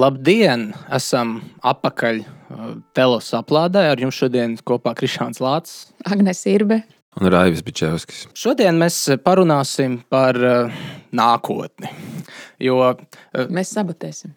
Labdien! Esam apakaļ uh, telos aplādē. Ar jums šodien kopā Krišāns Lācis. Agnēs Irbe. Un Raivis Bičevskis. Šodien mēs parunāsim par uh, nākotni. Jo, uh, Mēs sabotēsim.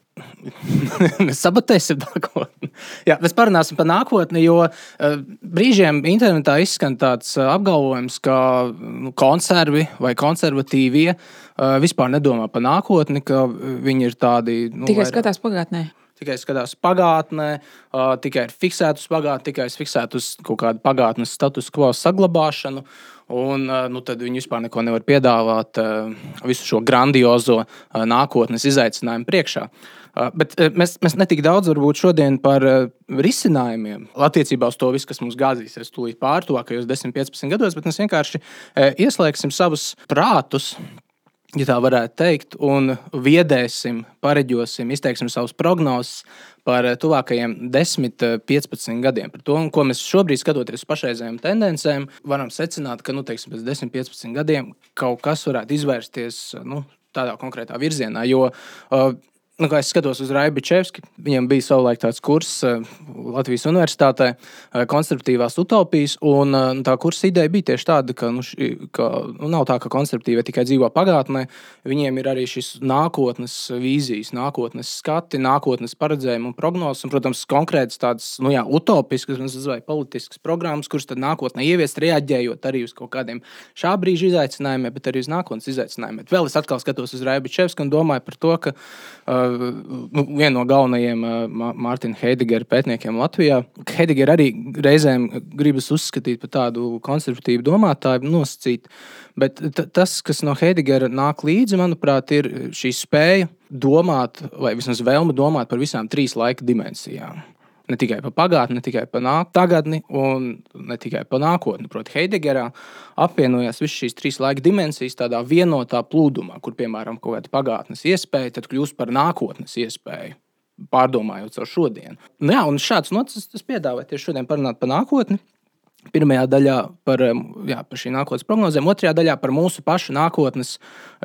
mēs sabotēsim nākotni. Jā, mēs parunāsim par nākotni, jo uh, brīžiem internetā izskan tāds uh, apgalvojums, ka nu, konservi vai konservatīvie uh, vispār nedomā par nākotni, ka viņi ir tādi. Nu, Tikai vairāk- skatās pagātnē. tikai skatās pagātnē, uh, tikai ir fiksēta uz pagātni, tikai ir fiksēta uz kaut kādu pagātnes status quo saglabāšanu. Un, uh, nu, tad viņi vispār neko nevar piedāvāt uh, visu šo grandiozo uh, nākotnes izaicinājumu priekšā. Uh, bet uh, mēs, mēs netik daudz varbūt šodien par uh, risinājumiem attiecībā uz to visu, kas mums gāzīsies tūlīt pārtuvākajos 10, 15 gados, bet mēs vienkārši uh, ieslēgsim savus prātus ja tā varētu teikt, un viedēsim, pareģosim, izteiksim savus prognozes par tuvākajiem 10, eh, 15 gadiem. Par to, ko mēs šobrīd, skatoties uz pašreizējām tendencēm, varam secināt, ka nu, teiksim, pēc 10, 15 gadiem kaut kas varētu izvērsties nu, tādā konkrētā virzienā. Jo, uh, Nu, kā es skatos uz Raibu Čevski, viņam bija savulaik tāds kurs uh, Latvijas Universitātē, uh, konstruktīvās utopijas. Un, uh, tā kursa ideja bija tieši tāda, ka, nu, ši, ka nu, nav tā, ka konstruktīvi tikai dzīvo pagātnē. Viņiem ir arī šis nākotnes vīzijas, nākotnes skati, nākotnes paredzējumi un prognozes. Un, protams, konkrētas tādas nu, jā, utopiskas vai politiskas programmas, kuras tad nākotnē ieviest, reaģējot arī uz kaut kādiem šā brīža izaicinājumiem, bet arī uz nākotnes izaicinājumiem. Vēl es atkal skatos uz Raibu Čevski un domāju par to, ka uh, nu, viena no galvenajiem Mārtiņa Heidegera pētniekiem Latvijā. Heidegera arī reizēm gribas uzskatīt par tādu konservatīvu domātāju, nosacīt. Bet tas, kas no Heidegera nāk līdzi, manuprāt, ir šī spēja domāt, vai vismaz vēlme domāt par visām trīs laika dimensijām. Ne tikai par pagātni, ne tikai par tagadni, un ne tikai par nākotni. Proti, Heidegerā apvienojās visas šīs trīs laika dimensijas tādā vienotā plūdumā, kur, piemēram, kaut kāda pagātnes iespēja kļūst par nākotnes iespēju. Pārdomājot savu šodienu. Nu, jā, un šāds nocis es piedāvāju tieši šodien parunāt par nākotni. Pirmajā daļā par, jā, par šī nākotnes prognozēm, otrajā daļā par mūsu pašu nākotnes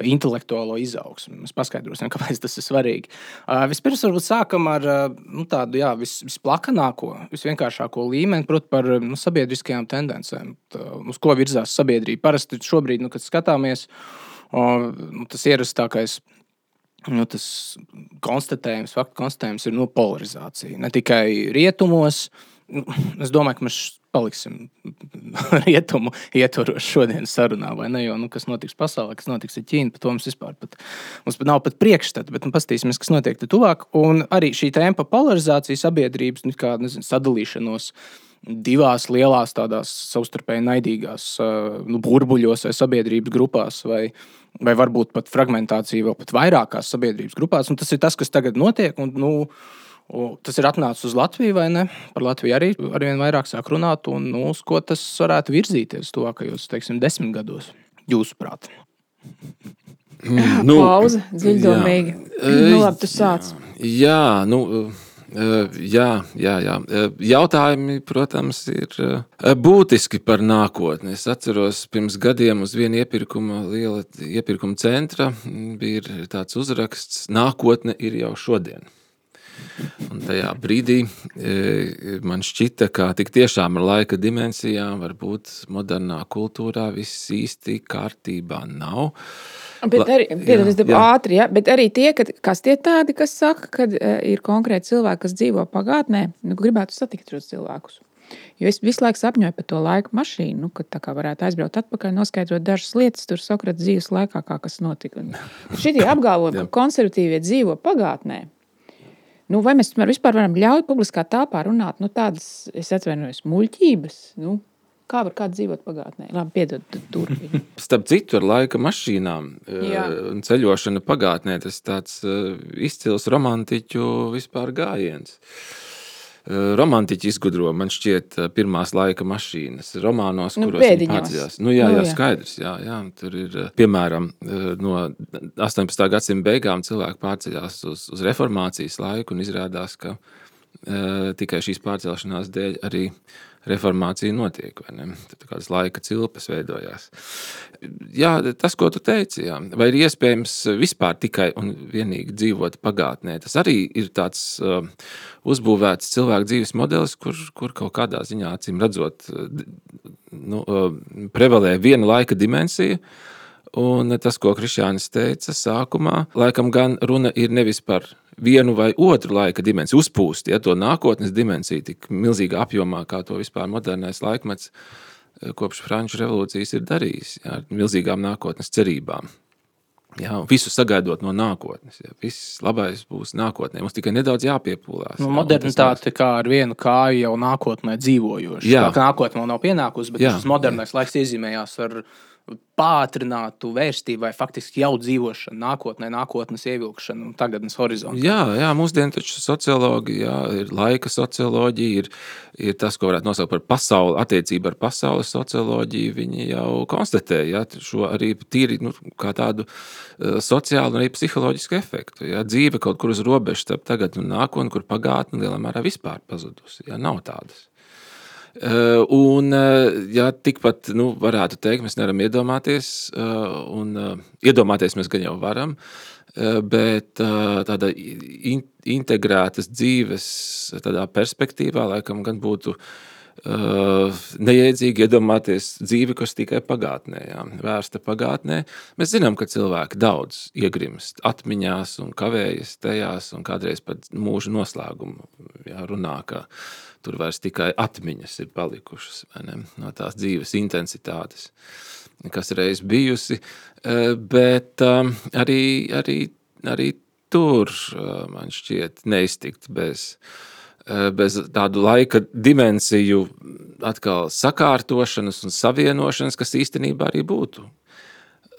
intelektuālo izaugsmu. Mēs paskaidrosim, kāpēc tas ir svarīgi. Uh, vispirms, varbūt sākam ar uh, nu, tādu jā, vis, visplakanāko, visvienkāršāko līmeni, proti, par nu, sabiedriskajām tendencēm, tā, uz ko virzās sabiedrība. Parasti šobrīd, nu, kad skatāmies, uh, tas ierastākais nu, tas konstatējums, faktu konstatējums ir nu, polarizācija. Ne tikai rietumos, es domāju, ka mēs paliksim rietumu ietvaros šodienas sarunā, vai ne? Jo, nu, kas notiks pasaulē, kas notiks ar Ķīnu, par to mums vispār pat, mums pat nav pat priekšstata, bet nu, paskatīsimies, kas notiek tuvāk. Un arī šī tēma par polarizāciju sabiedrības, nu, kā nezinu, sadalīšanos divās lielās, tādās savstarpēji naidīgās nu, burbuļos vai sabiedrības grupās, vai, vai varbūt pat fragmentācija vēl pat vairākās sabiedrības grupās. Un tas ir tas, kas tagad notiek. Un, nu, Un Tas ir atnācis uz Latviju, vai ne? Par Latviju arī ar vien vairāk sāk runāt, un nu, uz ko tas varētu virzīties tuvākajos, teiksim, desmit gados, jūsuprāt. Mm, Nu, Pauze, dziļdomīgi. Nu, labi, tu sāc. Jā, nu. eh, Jā, jā, jā. Eh, Jautājumi, protams, ir eh, būtiski par nākotni. Es atceros, pirms gadiem uz viena iepirkuma, liela iepirkuma centra bija tāds uzraksts: Nākotne ir jau šodien. Un tajā brīdī e, man šķita, ka tik tiešām ar laika dimensijām, varbūt modernā kultūrā viss īsti kārtībā nav. Bet arī, piedod, jā, jā. ātri, ja? bet arī tie, kad, kas tie tādi, kas saka, ka uh, ir konkrēti cilvēki, kas dzīvo pagātnē, nu, gribētu satikt šos cilvēkus. Jo es visu laiku sapņoju par to laika mašīnu, nu, kad tā kā varētu aizbraukt atpakaļ, noskaidrot dažas lietas, tur Sokrates dzīves laikā, kā kas notika. Šī apgalvojuma, ka konservatīvie dzīvo pagātnē. Nu, vai mēs vispār varam ļaut publiskā telpā runāt nu, tādas, es atvainojos, muļķības? Nu, kā var kāds dzīvot pagātnē? Labi, piedod, tu turpini. Starp citu, ar laika mašīnām e, Jā. un ceļošanu pagātnē, tas tāds e, izcils romantiķu vispār gājiens. E, Romantiķi izgudro, man šķiet, e, pirmās laika mašīnas romānos, Nu, kuros viņi pārceļās. Nu, jā, Nu, jā, jā. skaidrs. Jā, jā. Tur ir, e, piemēram, no 18. gadsimta beigām cilvēki pārceļās uz, uz reformācijas laiku un izrādās, ka tikai šīs pārcelšanās dēļ arī reformācija notiek. Tad kādas laika cilpas veidojās. Jā, tas, ko tu teici, jā. vai ir iespējams vispār tikai un vienīgi dzīvot pagātnē, tas arī ir tāds uh, uzbūvēts cilvēku dzīves modelis, kur, kur kaut kādā ziņā, acīm redzot, nu, uh, prevalē viena laika dimensija. Un tas, ko Krišjānis teica sākumā, laikam gan runa ir nevis par vienu vai otru laika dimensiju, uzpūst ja, to nākotnes dimensiju tik milzīgā apjomā, kā to vispār modernais laikmets eh, kopš Franču revolūcijas ir darījis, ja, ar milzīgām nākotnes cerībām. Jā, visu sagaidot no nākotnes. Jā. Viss labais būs nākotnē. Mums tikai nedaudz jāpiepūlās. Nu, modernitāte kā ar vienu kāju jau nākotnē dzīvojoša. Jā, tā, nākotnē nav pienākusi, bet jā, šis modernais jā. laiks iezīmējās ar pātrinātu vērstību vai faktiski jau dzīvošanu, nākotnē, nākotnes ievilkšanu un tagadnes horizontu. Jā, jā mūsdienu taču sociologi, jā, ir laika socioloģija, ir, ir tas, ko varētu nosaukt par pasauli, attiecību ar pasaules socioloģiju. Viņi jau konstatē jā, šo arī tīri nu, kā tādu uh, sociālu un arī psiholoģisku efektu. Jā. Dzīve kaut kur uz robežas starp tagad un nākotni, kur pagātne lielā mērā vispār pazudusi. Jā, nav tādas. Un, ja tikpat nu, varētu teikt, mēs nevaram iedomāties, un iedomāties mēs gan jau varam, bet tāda integrētas dzīves perspektīvā laikam gan būtu neiedzīgi iedomāties dzīvi, kas tikai pagātnē, jā, vērsta pagātnē. Mēs zinām, ka cilvēki daudz iegrimst atmiņās un kavējas tajās, un kādreiz pat mūža noslēgumu jā, runā, ka Tur vairs tikai atmiņas ir palikušas ne, no tās dzīves intensitātes, kas reiz bijusi. E, bet um, arī, arī, arī tur e, man šķiet neiztikt bez, e, bez tādu laika dimensiju atkal sakārtošanas un savienošanas, kas īstenībā arī būtu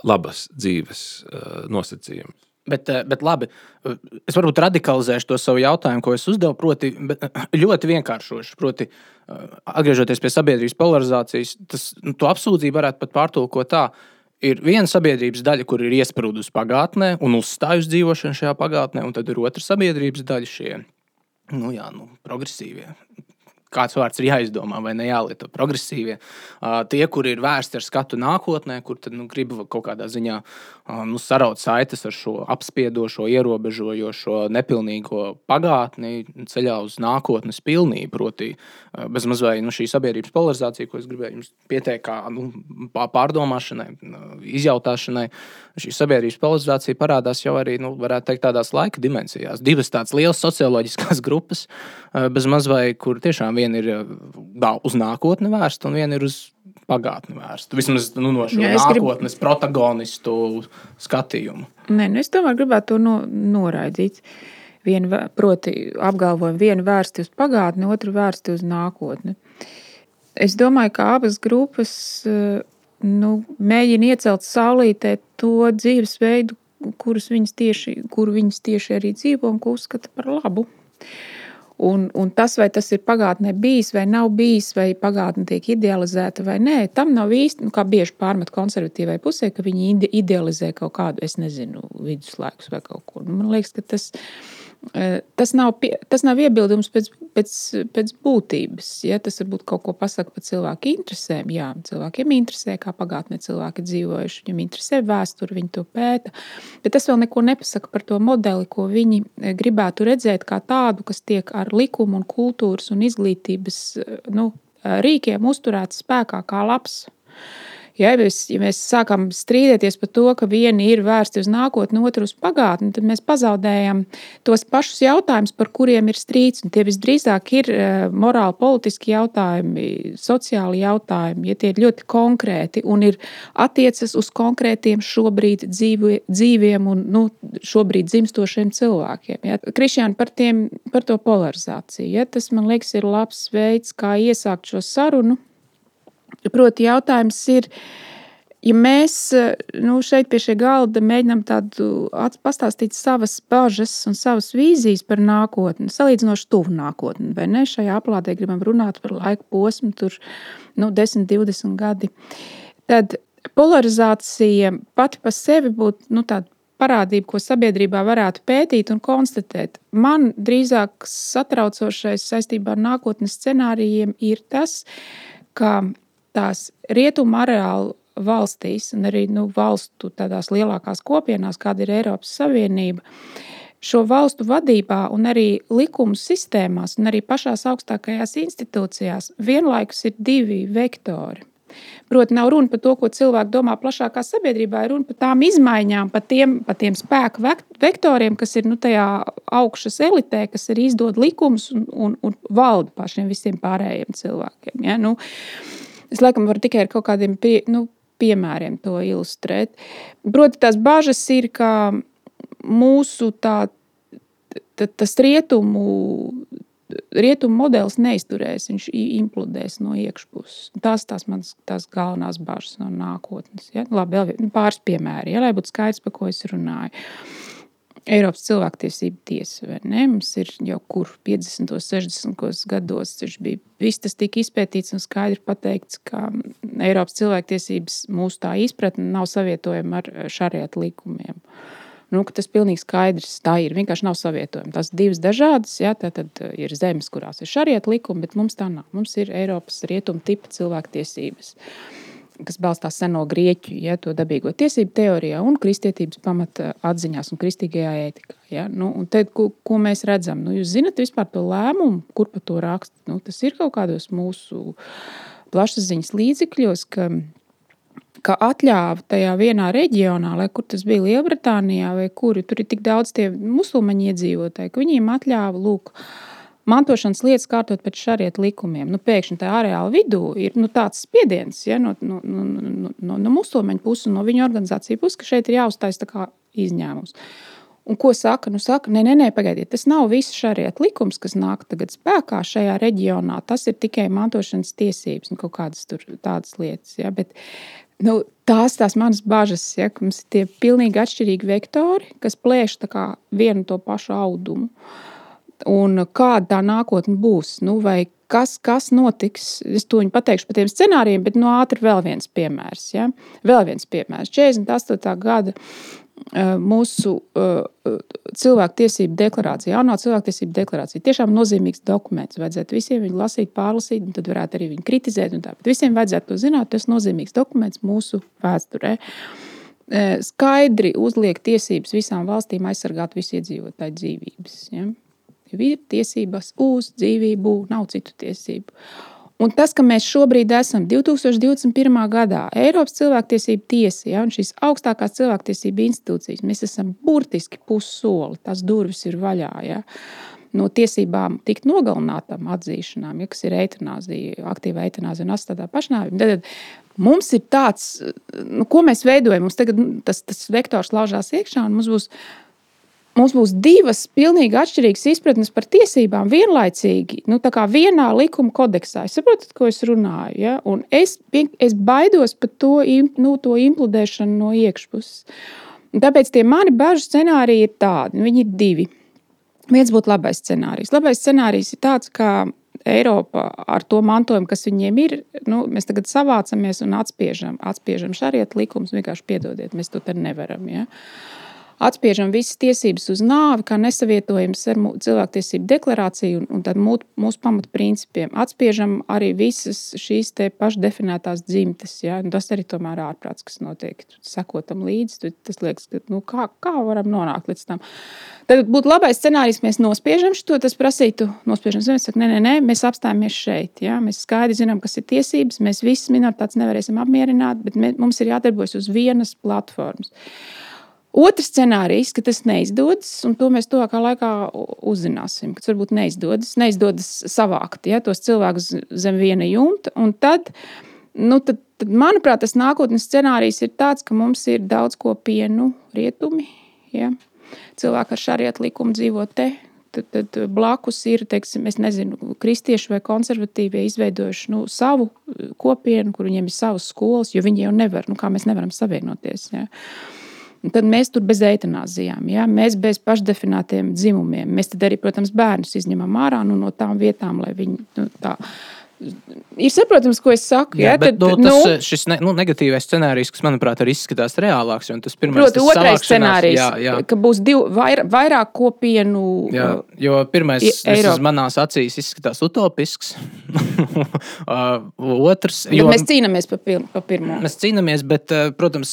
labas dzīves nosacījums. Bet, eh, bet labi, es varbūt radikalizēšu to savu jautājumu, ko es uzdevu. Proti, ļoti vienkāršošu. Proti, eh, atgriežoties pie sabiedrības polarizācijas, tas nu, apsūdzību varētu pat pārtulkot tā. Ir viena sabiedrības daļa, kur ir iesprūdusi pagātnē un uzstājusi dzīvošanu šajā pagātnē, un tad ir otra sabiedrības daļa, šie nu, jā, nu, progresīvie, kāds vārds ir jāizdomā vai ne jālieto. Progresīvie, uh, tie, kuri ir vērsti ar skatu nākotnē, kur tad, nu, grib kaut kādā ziņā uh, nu, saraut saites ar šo apspiedošo, ierobežojošo, nepilnīgo pagātni ceļā uz nākotnes pilnību. Proti, uh, bez mazliet nu, šī sabiedrības polarizācija, ko es gribēju jums pieteikt, kā nu, pārdomāšanai, izjautāšanai. Šī sabiedrības polarizācija parādās jau arī, nu, varētu teikt, tādās laika dimensijās. Divas tādas lielas socioloģiskās grupas, bez mazliet, kur tiešām viena ir uz nākotni vērsta, un viena ir uz pagātni vērsta. Vismaz nu, no Jā, nākotnes grib... protagonistu skatījumu. Nē, nu es tomēr gribētu to no, noraidīt. Vienu, proti, apgalvojumu vienu vērsti uz pagātni, otru vērsti uz nākotni. Es domāju, ka abas grupas nu, mēģina iecelt saulītē to dzīvesveidu, kurus viņas tieši, kuru viņas tieši arī dzīvo un ko uzskata par labu. Un, un tas, vai tas ir pagātnē bijis vai nav bijis, vai pagātne tiek idealizēta vai nē, tam nav īsti, nu, kā bieži pārmet konservatīvai pusē, ka viņi idealizē kaut kādu, es nezinu, viduslaikus vai kaut ko. Nu, man liekas, ka tas ir tas nav, pie, tas nav iebildums pēc, pēc, pēc būtības. Ja? Tas varbūt kaut ko pasaka par cilvēku interesēm. Jā, cilvēkiem interesē, kā pagātnē cilvēki dzīvojuši. Viņam interesē vēsture, viņi to pēta. Bet tas vēl neko nepasaka par to modeli, ko viņi eh, gribētu redzēt kā tādu, kas tiek ar likumu, un kultūras un izglītības eh, nu, rīkiem uzturēts spēkā kā labs. Ja mēs, ja mēs sākam strīdēties par to, ka viena ir vērsta uz nākotni, otra uz pagātni, tad mēs pazaudējam tos pašus jautājumus, par kuriem ir strīds. Tie visdrīzāk ir eh, morāli, politiski jautājumi, sociāli jautājumi, ja tie ir ļoti konkrēti un ir attiecas uz konkrētiem šobrīd dzīvi, dzīviem un nu, šobrīd dzimstošiem cilvēkiem. Ja. Krišjāni par, tiem, par to polarizāciju. Ja. Tas man liekas ir labs veids, kā iesākt šo sarunu Proti, jautājums ir, ja mēs nu, šeit pie šī galda mēģinām pastāstīt savas bažas un savas vīzijas par nākotni, salīdzinoši tuvu nākotni, vai ne? Šajā aplādē gribam runāt par laika posmu, tur nu, 10, 20 gadi. Tad polarizācija pati par sevi būtu nu, tāda parādība, ko sabiedrībā varētu pētīt un konstatēt. Man drīzāk satraucošais saistībā ar nākotnes scenārijiem ir tas, ka tās rietumu areālu valstīs un arī nu, valstu tādās lielākās kopienās, kāda ir Eiropas Savienība, šo valstu vadībā un arī likumu sistēmās un arī pašās augstākajās institūcijās vienlaikus ir divi vektori. Proti, nav runa par to, ko cilvēki domā plašākā sabiedrībā, ir runa par tām izmaiņām, par tiem, par tiem spēku vektoriem, kas ir nu, tajā augšas elitē, kas arī izdod likumus un, un, un valda pār šiem visiem pārējiem cilvēkiem. Ja? Nu, es laikam varu tikai ar kaut kādiem pie, nu, piemēriem to ilustrēt. Proti, tās bažas ir, ka mūsu tā, tas rietumu rietumu modelis neizturēs, viņš implodēs no iekšpuses. Tas tās manas tās galvenās bažas no nākotnes. Ja? Labi, vēl nu, pāris piemēri, ja? lai būtu skaidrs, par ko es runāju. Eiropas cilvēktiesība tiesa, vai ne? Mums ir jau kur 50, 60 gados bija, viss tas tika izpētīts un skaidri pateikts, ka Eiropas cilvēktiesības mūsu tā izpratne nav savietojama ar šariet likumiem. Uh, nu, tas ir pilnīgi skaidrs. Tā ir vienkārši nav savietojama. Tās divas dažādas, jā, tad uh, ir zemes, kurās ir šariet likumi, bet mums tā nav. Mums ir Eiropas rietumu tipa cilvēktiesības. Kas balstās seno grieķu, ja, dabīgo tiesību teorijā un kristietības pamata atziņās un kristīgajā ētikā. Ja. Nu, tad, ko, ko mēs redzam? Nu, jūs zināt vispār to lēmumu, kur par to raksta. Nu, tas ir kaut kādos mūsu plašsaziņas līdzekļos, ka ka atļāva tajā vienā reģionā, lai kur tas bija Lielbritānijā vai kur, tur ir tik daudz tie musulmaņu iedzīvotāji, ka viņiem atļāva lūk, mantošanas lietas kārtot pēc šariet likumiem. Nu, pēkšņi tajā areāla vidū ir nu, tāds spiediens ja, no, no, no, no, no musulmaņu puses un no viņu organizāciju puses, ka šeit ir jāuztais izņēmums. Un ko saka? Nu, saka, nē, nē, nē, pagaidiet, tas nav viss šariet likums, kas nāk tagad spēkā šajā reģionā. Tas ir tikai mantošanas tiesības un kaut kādas tādas lietas. Ja? Bet nu, tās tās manas bažas, ja, ka mums ir tie pilnīgi atšķirīgi vektori, kas plēš vienu to pašu audumu. Un kāda tā nākotne būs? Nu, kas, kas notiks? Es to pateikšu par tiem scenārijiem, bet no ātri vēl viens piemērs. Ja? Vēl viens piemērs. 48. gada Eh, mūsu uh, cilvēktiesību deklarācija, ANO cilvēktiesību deklarācija. Tiešām nozīmīgs dokuments. Vajadzētu visiem viņu lasīt, pārlasīt, un tad varētu arī viņu kritizēt. Bet visiem vajadzētu to zināt. Tas ir nozīmīgs dokuments mūsu vēsturē. Uh, skaidri uzliek tiesības visām valstīm aizsargāt visu iedzīvotāju dzīvības. Ja? Ir tiesības uz dzīvību, nav citu tiesību. Un tas, ka mēs šobrīd esam 2021. gadā, Eiropas cilvēktiesība tiesa ja, un šīs augstākās cilvēktiesība institūcijas, mēs esam burtiski pussoli, tās durvis ir vaļā. Ja. No tiesībām tikt nogalinātam atzīšanām, ja, kas ir eitanāzija, aktīva eitanāzija un astādā pašnāvība. Tad mums ir tāds, nu, ko mēs veidojam. Mums tagad tas, tas vektors laužās iekšā un mums būs mums būs divas pilnīgi atšķirīgas izpratnes par tiesībām vienlaicīgi, nu, tā kā vienā likuma kodeksā. Es saprotu, ko es runāju. Ja? Un es, es baidos par to, nu, to implodēšanu no iekšpuses. Un tāpēc tie mani bažu scenāriji ir tādi. Nu, viņi ir divi. Viens būtu labais scenārijs. Labais scenārijs ir tāds, ka Eiropa ar to mantojumu, kas viņiem ir, nu, mēs tagad savācamies un atspiežam, atspiežam šariet likumus. Vienkārši piedodiet, mēs to nevaram. Ja? Uh, atspiežam visas tiesības uz nāvi, kā nesavietojams ar cilvēktiesību deklarāciju un, un mūsu, mūsu pamatprincipiem. Atspiežam arī visas šīs pašdefinētās dzimtes. Ja? Un tas arī tomēr ir ārprāts, kas notiek. Sekotam līdzi, tas liekas, ka nu, kā, kā varam nonākt līdz tam. Tad būtu labais scenārijs, mēs nospiežam šo, tas prasītu, nospiežam zemi, saka, nē, nē, nē, mēs apstājamies šeit. Ja? Mēs skaidri zinām, kas ir tiesības, mēs visas minoritātes nevarēsim apmierināt, bet mē, mums ir jādarbojas uz vienas platformas. Otrs scenārijs, ka tas neizdodas, un to mēs tuvākā laikā uzzināsim, ka tas varbūt neizdodas, neizdodas savākt ja, tos cilvēkus zem viena jumta. Tad, nu, tad, tad, manuprāt, tas nākotnes scenārijs ir tāds, ka mums ir daudz kopienu rietumi. Ja. Cilvēki ar šāriet likumu dzīvo te. Tad, tad blakus ir, teiksim, nezinu, kristieši vai konservatīvie izveidojuši nu, savu kopienu, kur viņiem ir savas skolas, jo viņi jau nevar, nu, kā mēs nevaram savienoties. Ja. Uh, Un tad mēs tur bez eitanāzijām, ja? mēs bez pašdefinētiem dzimumiem. Mēs tad arī, protams, bērnus izņemam ārā nu, no tām vietām, lai viņi nu, tā, ir saprotams, ko es saku. Jā, Ja? bet, Tad, nu, tas, nu, nu, šis ne, nu, negatīvais scenārijs, kas manuprāt arī izskatās reālāks, un tas pirmais Proti, tas otrais scenārijs, Jā, jā. ka būs div, vair, vairāk kopienu. Jā, jo pirmais, kas manās acīs izskatās utopisks. Uh, Otrs, Bet mēs cīnāmies par, par pirmo. Mēs cīnāmies, bet, uh, protams,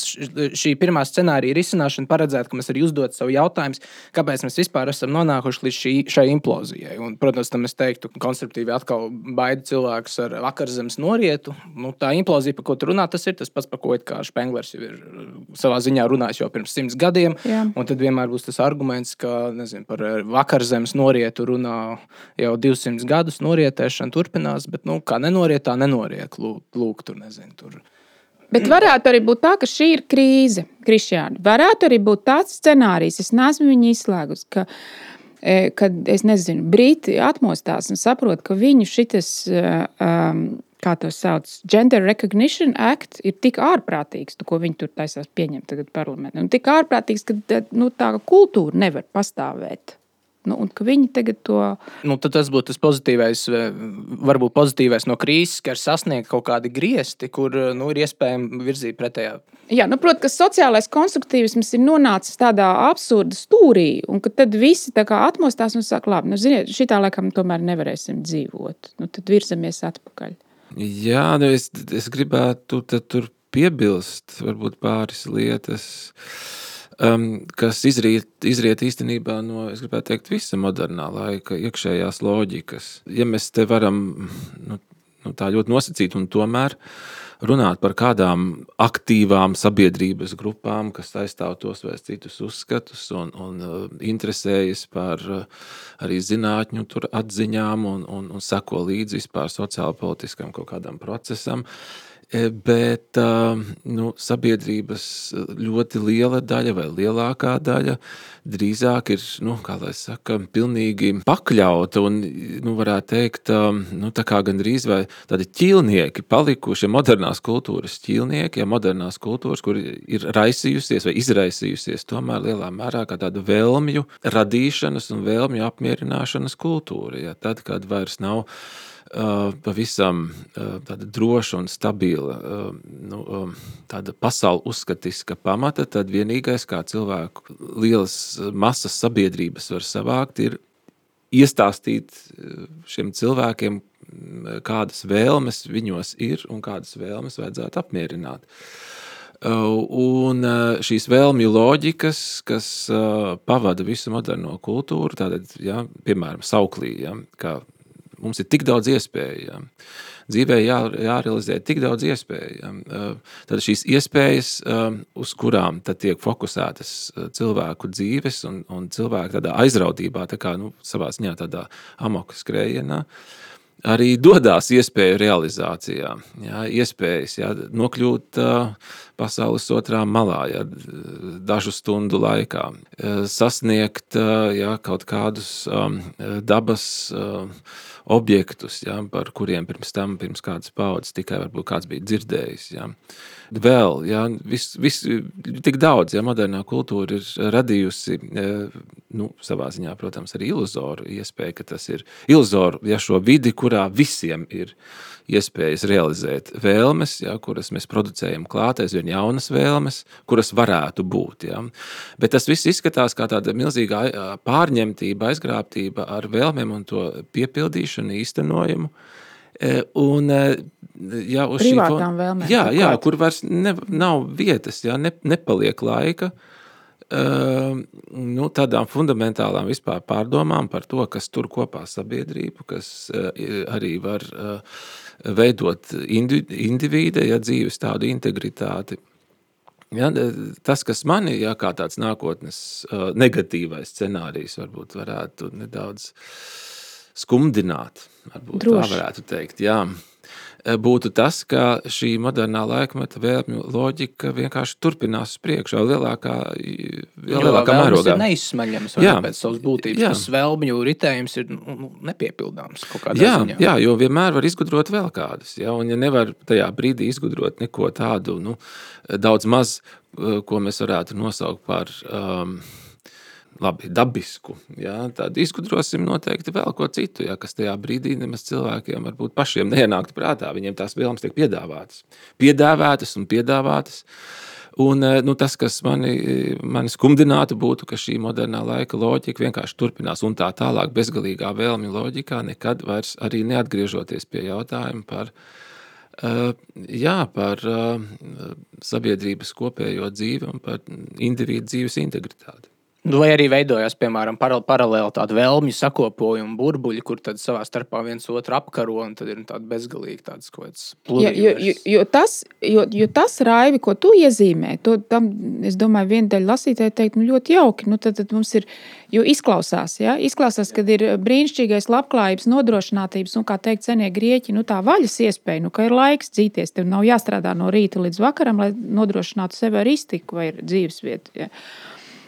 šī pirmā scenārija risināšana paredzēta, ka mēs arī uzdot sev jautājumus, kāpēc mēs vispār esam nonākuši līdz šī, šai implozijai. Un, protams, tam es teiktu, ka konstruktīvi atkal baida cilvēkus ar vakarzemes norietu. Nu, tā implozija, par ko tu runā, tas ir tas pats, par ko Špenglers jau ir uh, savā ziņā runājis jau pirms simts gadiem. Jā. Un tad vienmēr būs tas arguments, ka nezinu, par uh, vakarzemes norietu runā jau 200 gadus. Norietēšana turpinās, bet nu, kā nenoriet, tā nenoriet. Lūk, lūk tur nezinu. Tur. Bet varētu arī būt tā, ka šī ir krīze, Kristiāna. Varētu arī būt tāds scenārijs, es neesmu viņu izslēgus. Ka, Kad es nezinu, brīti atmostās un saprot, ka viņu šis, um, kā to sauc, Gender Recognition Act ir tik ārprātīgs, ko viņi tur taisās pieņemt tagad parlamentā. Un tik ārprātīgs, ka e, nu, tā kultūra nevar pastāvēt. Nu, un ka viņi tagad to Nu, tad tas būtu tas pozitīvais, eh, varbūt pozitīvais no krīzes, ka ir sasniegt kaut kādi griezti, kur eh, nu, ir iespējams virzīt pretējā. Jā, nu, protams, ka sociālais konstruktīvisms ir nonācis tādā absurda stūrī, un ka tad visi tā atmostās un saka, labi, nu, ziniet, šitā laikam tomēr nevarēsim dzīvot. Nu, tad virzamies atpakaļ. Jā, nu es, es gribētu tad tur piebilst varbūt pāris lietas, um, kas izriet, izriet īstenībā no, teikt, visa modernā laika iekšējās loģikas. Ja mēs te varam nu, nu, tā ļoti nosacīt un tomēr runāt par kādām aktīvām sabiedrības grupām, kas aizstāv tos vai citus uzskatus un, un uh, interesējas par uh, arī zinātņu atziņām un, un, un seko līdzi vispār sociālpolitiskam kaut kādam procesam. E, Bet uh, nu, sabiedrības ļoti liela daļa vai lielākā daļa drīzāk ir, nu, kā lai saka, pilnīgi pakļauta un, nu, varētu teikt, nu, tā kā gandrīz vai tādi ķīlnieki palikuši, modernās kultūras ķīlnieki, ja modernās kultūras, kur ir raisījusies vai izraisījusies tomēr lielā mērā kā tāda vēlmju radīšanas un vēlmju apmierināšanas kultūra. Ja, tad, kad vairs nav pavisam uh, tāda droša un stabila uh, nu, tāda pasaules uzskatiska pamata, tad vienīgais, kā cilvēku lielas masas sabiedrības var savākt, ir iestāstīt šiem cilvēkiem, kādas vēlmes viņos ir un kādas vēlmes vajadzētu apmierināt. Un šīs vēlmju loģikas, kas pavada visu moderno kultūru, tātad, ja, piemēram, sauklī, ja, kā mums ir tik daudz iespēju. Dzīvē jā, jārealizē tik daudz iespēju. Ja. Tad šīs iespējas, uz kurām tiek fokusētas cilvēku dzīves un, un cilvēku aizrautībā, tā kā nu, savā ziņā tādā amoka skrējienā, arī dodas iespēju realizācijā, jā, iespējas jā, nokļūt uh, pasaules otrā malā, jā, dažu stundu laikā, sasniegt jā, kaut kādus um, dabas uh, objektus, jā, par kuriem pirms tam, pirms kādas paudzes tikai varbūt kāds bija dzirdējis. Jā. Vēl, jā, vis, vis, tik daudz, ja modernā kultūra ir radījusi, nu, savā ziņā, protams, arī iluzoru iespēju, ka tas ir iluzoru, ja šo vidi, kurā visiem ir iespējas realizēt vēlmes, ja, kuras mēs producējam klāt, aizvien jaunas vēlmes, kuras varētu būt. Ja. Bet tas viss izskatās kā tāda milzīga pārņemtība, aizgrābtība ar vēlmēm un to piepildīšanu, īstenojumu. Un, ja, uz Privātām fon... vēlmēm. Jā, jā, kur vairs ne, nav vietas, jā, ne, nepaliek laika. Uh, nu, tādām fundamentālām vispār pārdomām par to, kas tur kopā sabiedrību, kas uh, arī var uh, veidot individu, ja dzīves tādu integritāti. Ja, tas, kas manī ja, kā tāds nākotnes negatīvais scenārijs, varbūt varētu nedaudz skumdināt, varbūt Droši. tā varētu teikt. Jā būtu tas, ka šī modernā laikmeta vēlmju loģika vienkārši turpinās uz priekšu, jau lielākā, jau lielākā mērogā. ir neizsmeļams Jā. pēc savas būtības. Jā. Tas vēlmju ritējums ir nu, nu, nepiepildāms kaut kādā Jā, ziņā. jā, jo vienmēr var izgudrot vēl kādus. Ja, un, ja nevar tajā brīdī izgudrot neko tādu, nu, daudz maz, ko mēs varētu nosaukt par um, labi, dabisku, jā, tad izgudrosim noteikti vēl ko citu, jā, kas tajā brīdī nemaz cilvēkiem varbūt pašiem neienāktu prātā. Viņiem tās vēlmes tiek piedāvātas. Piedāvātas un piedāvātas. Un, nu, tas, kas mani, mani skumdinātu, būtu, ka šī modernā laika loģika vienkārši turpinās un tā tālāk, bezgalīgā vēlmju loģikā, nekad vairs arī neatgriežoties pie jautājuma par Eh, jā, par eh, sabiedrības kopējo dzīvi un par individu dzīves integritāti. Nu, vai arī veidojās, piemēram, paralēli tāda vēlmju sakopojuma burbuļi, kur tad savā starpā viens otru apkaro, un tad ir tāda bezgalīga tāds kaut kāds plūdurs. Jo, jo, jo, tas, jo, jo tas raivi, ko tu iezīmē, to tam, es domāju, viena daļa lasītāji teikt, nu, ļoti jauki. Nu, tad, tad mums ir, jo izklausās, ja? izklausās, kad ir brīnišķīgais labklājības, nodrošinātības, un, kā teikt, senie grieķi, nu, tā vaļas iespēja, nu, ka ir laiks dzīties, tev nav jāstrādā no rīta līdz vakaram, lai nodrošinātu sev ar iztiku vai dzīvesvietu. Ja?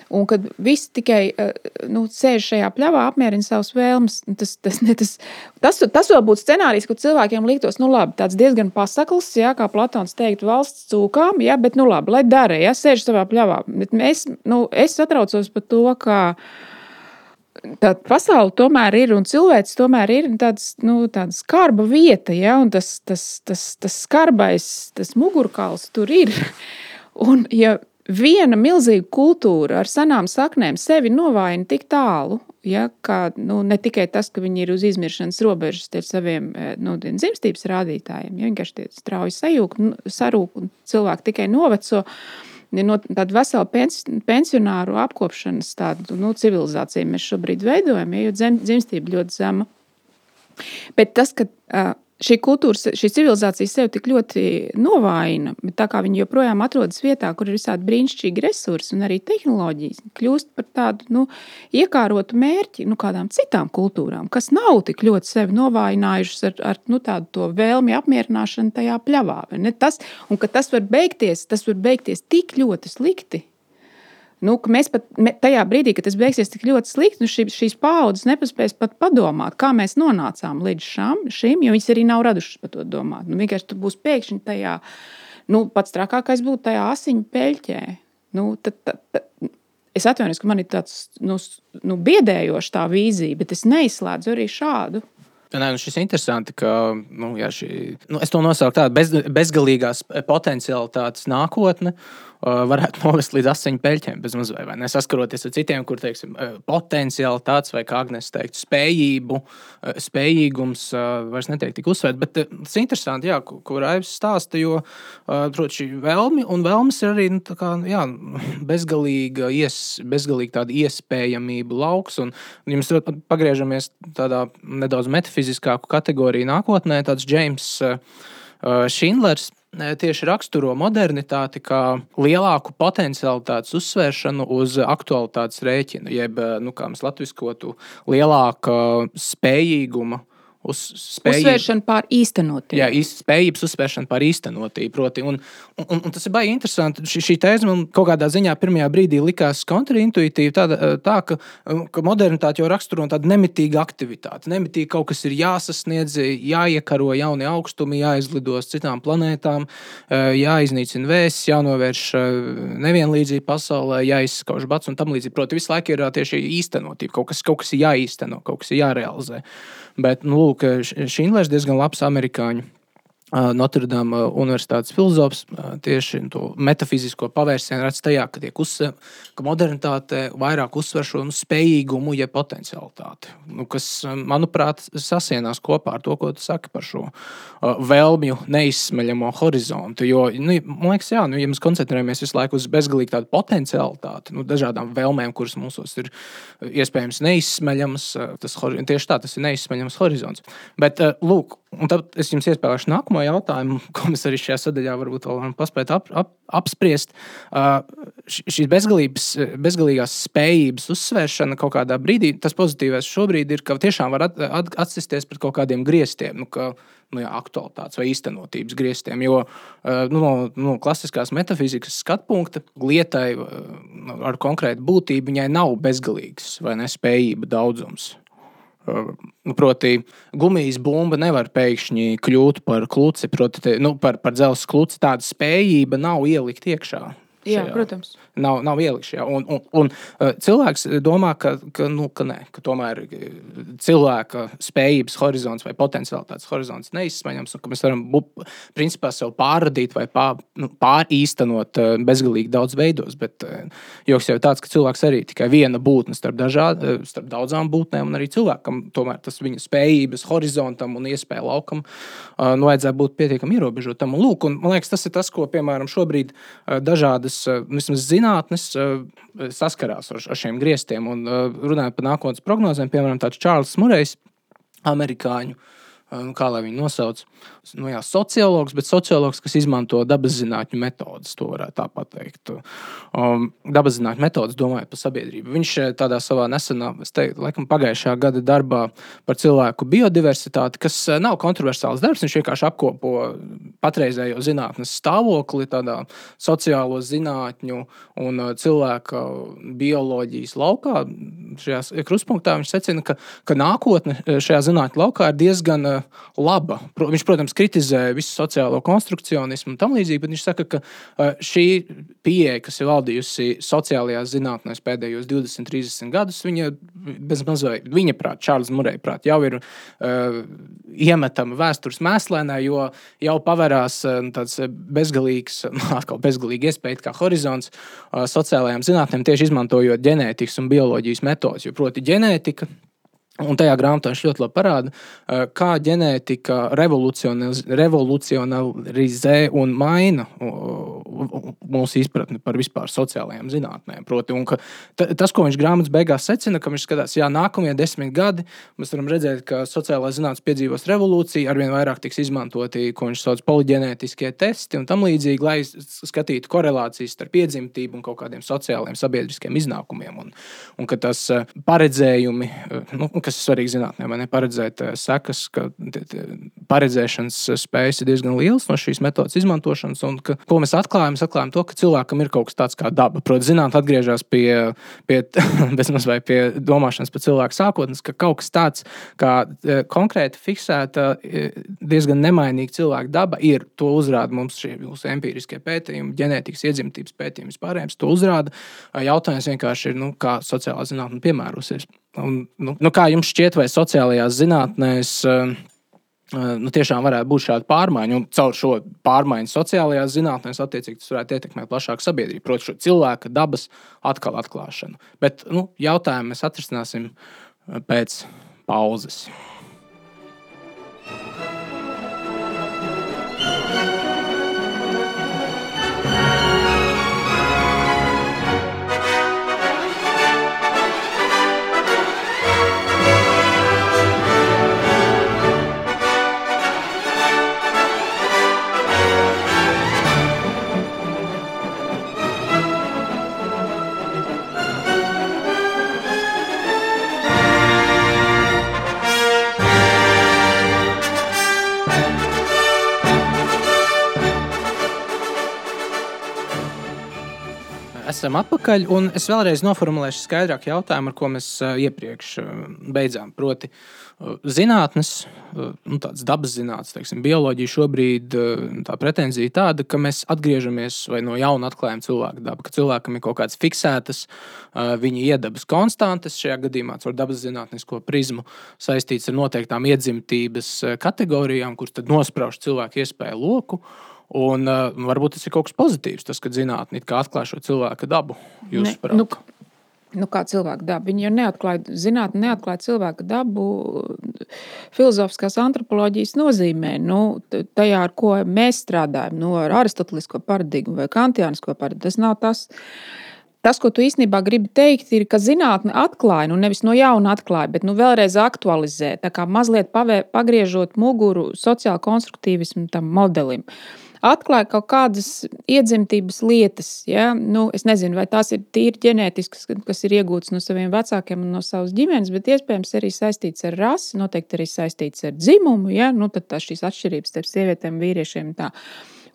Un kad visi tikai eh, nu, sēž šajā pļavā, apmierina savas vēlmes, nu, tas, tas, ne, tas, tas, tas vēl būtu scenārijs, kur cilvēkiem liktos, nu, labi, tāds diezgan pasakls, jā, kā Platons teikt, valsts cūkām, jā, bet, nu, labi, lai dara, ja sēž savā pļavā. Bet mēs, nu, es satraucos par to, ka tā pasaule tomēr ir un cilvēks tomēr ir tāds, nu, tāda skarba vieta, ja, un tas, tas, tas, tas skarbais, tas mugurkauls tur ir. Un, ja viena milzīga kultūra ar senām saknēm sevi novājina tik tālu, ja, ka nu, ne tikai tas, ka viņi ir uz izmiršanas robežas ar saviem e, nu, dzimstības rādītājiem, ja vienkārši tie strauji sajūg, nu, sarūk un cilvēki tikai noveco. No tāda vesela pens, pensionāru apkopšanas tādu, nu, civilizāciju mēs šobrīd veidojam, ja, jo dzimstība ļoti zema. Bet tas, ka uh, šī kultūra, šī civilizācija sevi tik ļoti novājina, bet tā kā viņi joprojām atrodas vietā, kur ir visādi brīnišķīgi resursi un arī tehnoloģijas, kļūst par tādu nu, iekārotu mērķi nu, kādām citām kultūrām, kas nav tik ļoti sevi novājinājušas ar, ar nu, tādu vēlmi apmierināšanu tajā pļavā. Tas, un ka tas var beigties, tas var beigties tik ļoti slikti Nu, mēs pat me, tajā brīdī, kad tas beigsies tik ļoti slikti, nu, šī, šīs paudzes nepaspēs pat padomāt, kā mēs nonācām līdz šam, šim, jo viņas arī nav radušas par to domāt. Nu, vienkārši tur būs pēkšņi tajā, nu, pats trakākais būtu tajā asiņu peļķē. Nu, tad, tad, tad, es atvainojos, ka man ir tāds nu, nu, biedējošs tā vīzija, bet es neizslēdzu arī šādu. Nē, nu šis ir interesanti, ka nu, jā, šī, nu, es to nosaucu tādu bez, bezgalīgās potenciālitātes nākotni. Uh, varētu novest līdz asiņu peļķiem, bez mazliet, vai ne? Saskaroties ar citiem, kur teiksim, potenciāli tāds, vai kā Agnēs teikt, spējību, spējīgums vairs netiek tik uzsvērts. Bet tas ir interesanti, jā, ko Raivs stāsta, jo protams, šī vēlme un vēlmes ir arī nu, kā, jā, bezgalīga, ies, bezgalīga tāda iespējamība lauks. Un, un ja mēs pagriežamies tādā nedaudz metafiziskāku kategoriju nākotnē, tāds James Šindlers tieši raksturo modernitāti kā lielāku potenciālitātes uzsvēršanu uz aktualitātes rēķina, jeb, nu, kā mēs latviskotu, lielāka spējīguma uz spēju. Uzsvēršana pār īstenotību. Jā, iz, spējības uzsvēršana pār īstenotību. Proti, un, un, un tas ir baigi interesanti. Šī, šī tēze man kaut kādā ziņā pirmajā brīdī likās kontraintuitīva. Tāda, tā, ka, ka modernitāte jau raksturo tādu nemitīgu aktivitāti. Nemitīgi kaut kas ir jāsasniedz, jāiekaro jauni augstumi, jāizlido uz citām planētām, jāiznīcina vēsts, jānovērš nevienlīdzība pasaulē, jāizskauž bats un tam līdzīgi. Proti, visu laiku ir tieši īstenotība. Kaut kas, kaut kas ir jāīsteno, kaut kas ir jārealizē. Bet, nu, lūk, Šindlers diezgan labs amerikāņu Notre-Dame Universitātes filozofs tieši to metafizisko pavērsienu redz tajā, ka, uzsver, ka modernitāte vairāk uzsver šo nu, spējīgumu, jeb ja potenciālitāti. Nu, kas, manuprāt, sasienās kopā ar to, ko tu saki par šo vēlmju neizsmeļamo horizontu. Jo, nu, man liekas, jā, nu, ja mēs koncentrējamies visu laiku uz bezgalīgu tādu potenciālitāti, nu, dažādām vēlmēm, kuras mūsos ir iespējams neizsmeļamas, tas tieši tā, tas ir neizsmeļams horizonts. Bet, lūk, Un tad es jums iespēju nākamo jautājumu, ko mēs arī šajā sadaļā varbūt vēl varam paspēt ap, ap, apspriest. Uh, šīs bezgalīgās spējības uzsvēršana kaut kādā brīdī, tas pozitīvais šobrīd ir, ka tiešām var at, at, atsisties pret kaut kādiem griestiem. Nu, ka, nu, jā, aktualitātes vai īstenotības grieztiem. Jo nu, no, no klasiskās metafizikas skatu punkta lietai ar konkrētu būtību viņai nav bezgalīgs vai nespējība daudzums. Proti, gumijas bumba nevar pēkšņi kļūt par kluci, proti, te, nu, par, par dzelzceļa kluci. Tāda spējība nav ielikt iekšā. Jā, šajā. protams. Nav, nav ielikt šajā. Un, un, un uh, cilvēks domā, ka, ka, nu, ka, nē, ka tomēr uh, cilvēka spējības horizons vai potenciālitātes horizons neizsmeļams, un ka mēs varam principā sev pārradīt vai pār, nu, pārīstenot bezgalīgi daudz veidos. Bet joks jau ir tāds, ka cilvēks arī tikai viena būtne starp, dažād, starp daudzām būtnēm, un arī cilvēkam tomēr tas viņa spējības horizontam un iespēju laukam nu, vajadzētu būt pietiekami ierobežotam. Un, lūk, un, man liekas, tas ir tas, ko piemēram šobrīd dažādas vismaz zinātnes uh, saskarās ar, ar šiem grieztiem. Un, uh, runājot par nākotnes prognozēm, piemēram, tāds Čārlis Murejs, amerikāņu. uh, nu, Kā lai viņu nosauc? Nu, jā, sociologs, bet sociologs, kas izmanto dabas zinātņu metodes, to varētu tā pateikt. Um, dabas zinātņu metodes, domājot par sabiedrību. Viņš eh, tādā savā nesenā, es teiktu, laikam pagājušā gada darbā par cilvēku biodiversitāti, kas eh, nav kontroversāls darbs, viņš vienkārši apkopo patreizējo zinātnes stāvokli, tādā sociālo zinātņu un uh, cilvēka bioloģijas laukā. Šajā krustpunktā viņš secina, ka, ka nākotne eh, šajā zinātņu laukā ir diezgan laba. Viņš, protams, kritizē visu sociālo konstrukcionismu un tam līdzīgi, bet viņš saka, ka šī pieeja, kas ir valdījusi sociālajās zinātnēs pēdējos 20, 30 gadus, viņa bezmaz vai viņa prāt, Čārlis Mureja prāt, jau ir uh, iemetama vēstures mēslēnē, jo jau pavērās uh, tāds bezgalīgs, nu, atkal bezgalīgi iespēja kā horizons uh, sociālajām zinātnēm, tieši izmantojot ģenētikas un bioloģijas metodas, jo proti ģenētika. Un tajā grāmatā viņš ļoti labi parāda, eh, kā ģenētika revolucionarizē un maina mūsu izpratni par vispār sociālajām zinātnēm. Proti, ka tas, ko viņš grāmatas beigās secina, ka viņš skatās, ja nākamie desmit gadi mēs varam redzēt, ka sociālā zinātnē piedzīvos revolūciju, arvien vairāk tiks izmantoti, ko viņš sauc par poliģenētiskie testi un tam līdzīgi, lai skatītu korelācijas starp iedzimtību un kaut kādiem sociāliem, sabiedriskiem iznākumiem. Un, un ka tas eh, paredzējumi, eh, nu, kas ir svarīgi zinātnē, vai ne paredzēt eh, sekas, ka paredzēšanas spējas ir diezgan liels no šīs metodas izmantošanas. Un ka, ko mēs atklājam? Mēs atklājam to, ka cilvēkam ir kaut kas tāds kā daba. Protams, zinātnē atgriežas pie, pie, pie domāšanas par cilvēku sākotnes, ka kaut kas tāds kā eh, konkrēti fiksēta, eh, diezgan nemainīga cilvēka daba ir. To uzrāda mums šie mūsu empiriskie pētījumi, ģenētikas iedzimtības pētījumi vispārējais. To uzrāda. Eh, Jautājums vienkārši ir, nu, kā sociālā zinātnē piemērosies. Un, nu, nu, kā jums šķiet, vai sociālajās zinātnēs uh, nu, tiešām varētu būt šāda pārmaiņa, un caur šo pārmaiņu sociālajās zinātnēs, attiecīgi, tas varētu ietekmēt plašāku sabiedrību, proti, šo cilvēka dabas atkal atklāšanu. Bet nu, jautājumu mēs atrisināsim uh, pēc pauzes. Esam atpakaļ, es vēlreiz noformulēšu skaidrāk jautājumu, ar ko mēs ā, iepriekš ā, beidzām. Proti, ā, zinātnes, nu, tādas dabas zinātnes, teiksim, bioloģija šobrīd tā pretenzija tāda, ka mēs atgriežamies vai no jauna atklājam cilvēku dabu, ka cilvēkam ir kaut kādas fiksētas viņa iedabas konstantes, šajā gadījumā ar dabas zinātnisko prizmu saistīts ar noteiktām iedzimtības kategorijām, kuras nosprauž cilvēku iespēju loku. Un, uh, varbūt tas ir kaut kas pozitīvs, tas, ka zinātnē atklāj šo cilvēka dabu. Ne, Jūsuprāt? nu, Nu, kā cilvēka daba. Viņi jau neatklāja, zinātnē, neatklāja cilvēka dabu filozofiskās antropoloģijas nozīmē. Nu, tajā, ar ko mēs strādājam, nu, ar aristotelisko paradigmu vai kantiānisko paradigmu. Tas nav tas. Tas, ko tu īstenībā gribi teikt, ir, ka zinātnē atklāja, nu nevis no jauna atklāja, bet nu, vēlreiz aktualizē. Tā kā mazliet pavē, pagriežot muguru sociāla konstruktīvismu tam modelim. Atklāja kaut kādas iedzimtības lietas. Ja? Nu, es nezinu, vai tās ir tīri ģenētiskas, kas ir iegūtas no saviem vecākiem un no savas ģimenes, bet iespējams arī saistīts ar rasi, noteikti arī saistīts ar dzimumu. Ja? Nu, tad šīs atšķirības starp sievietēm un vīriešiem. Tā.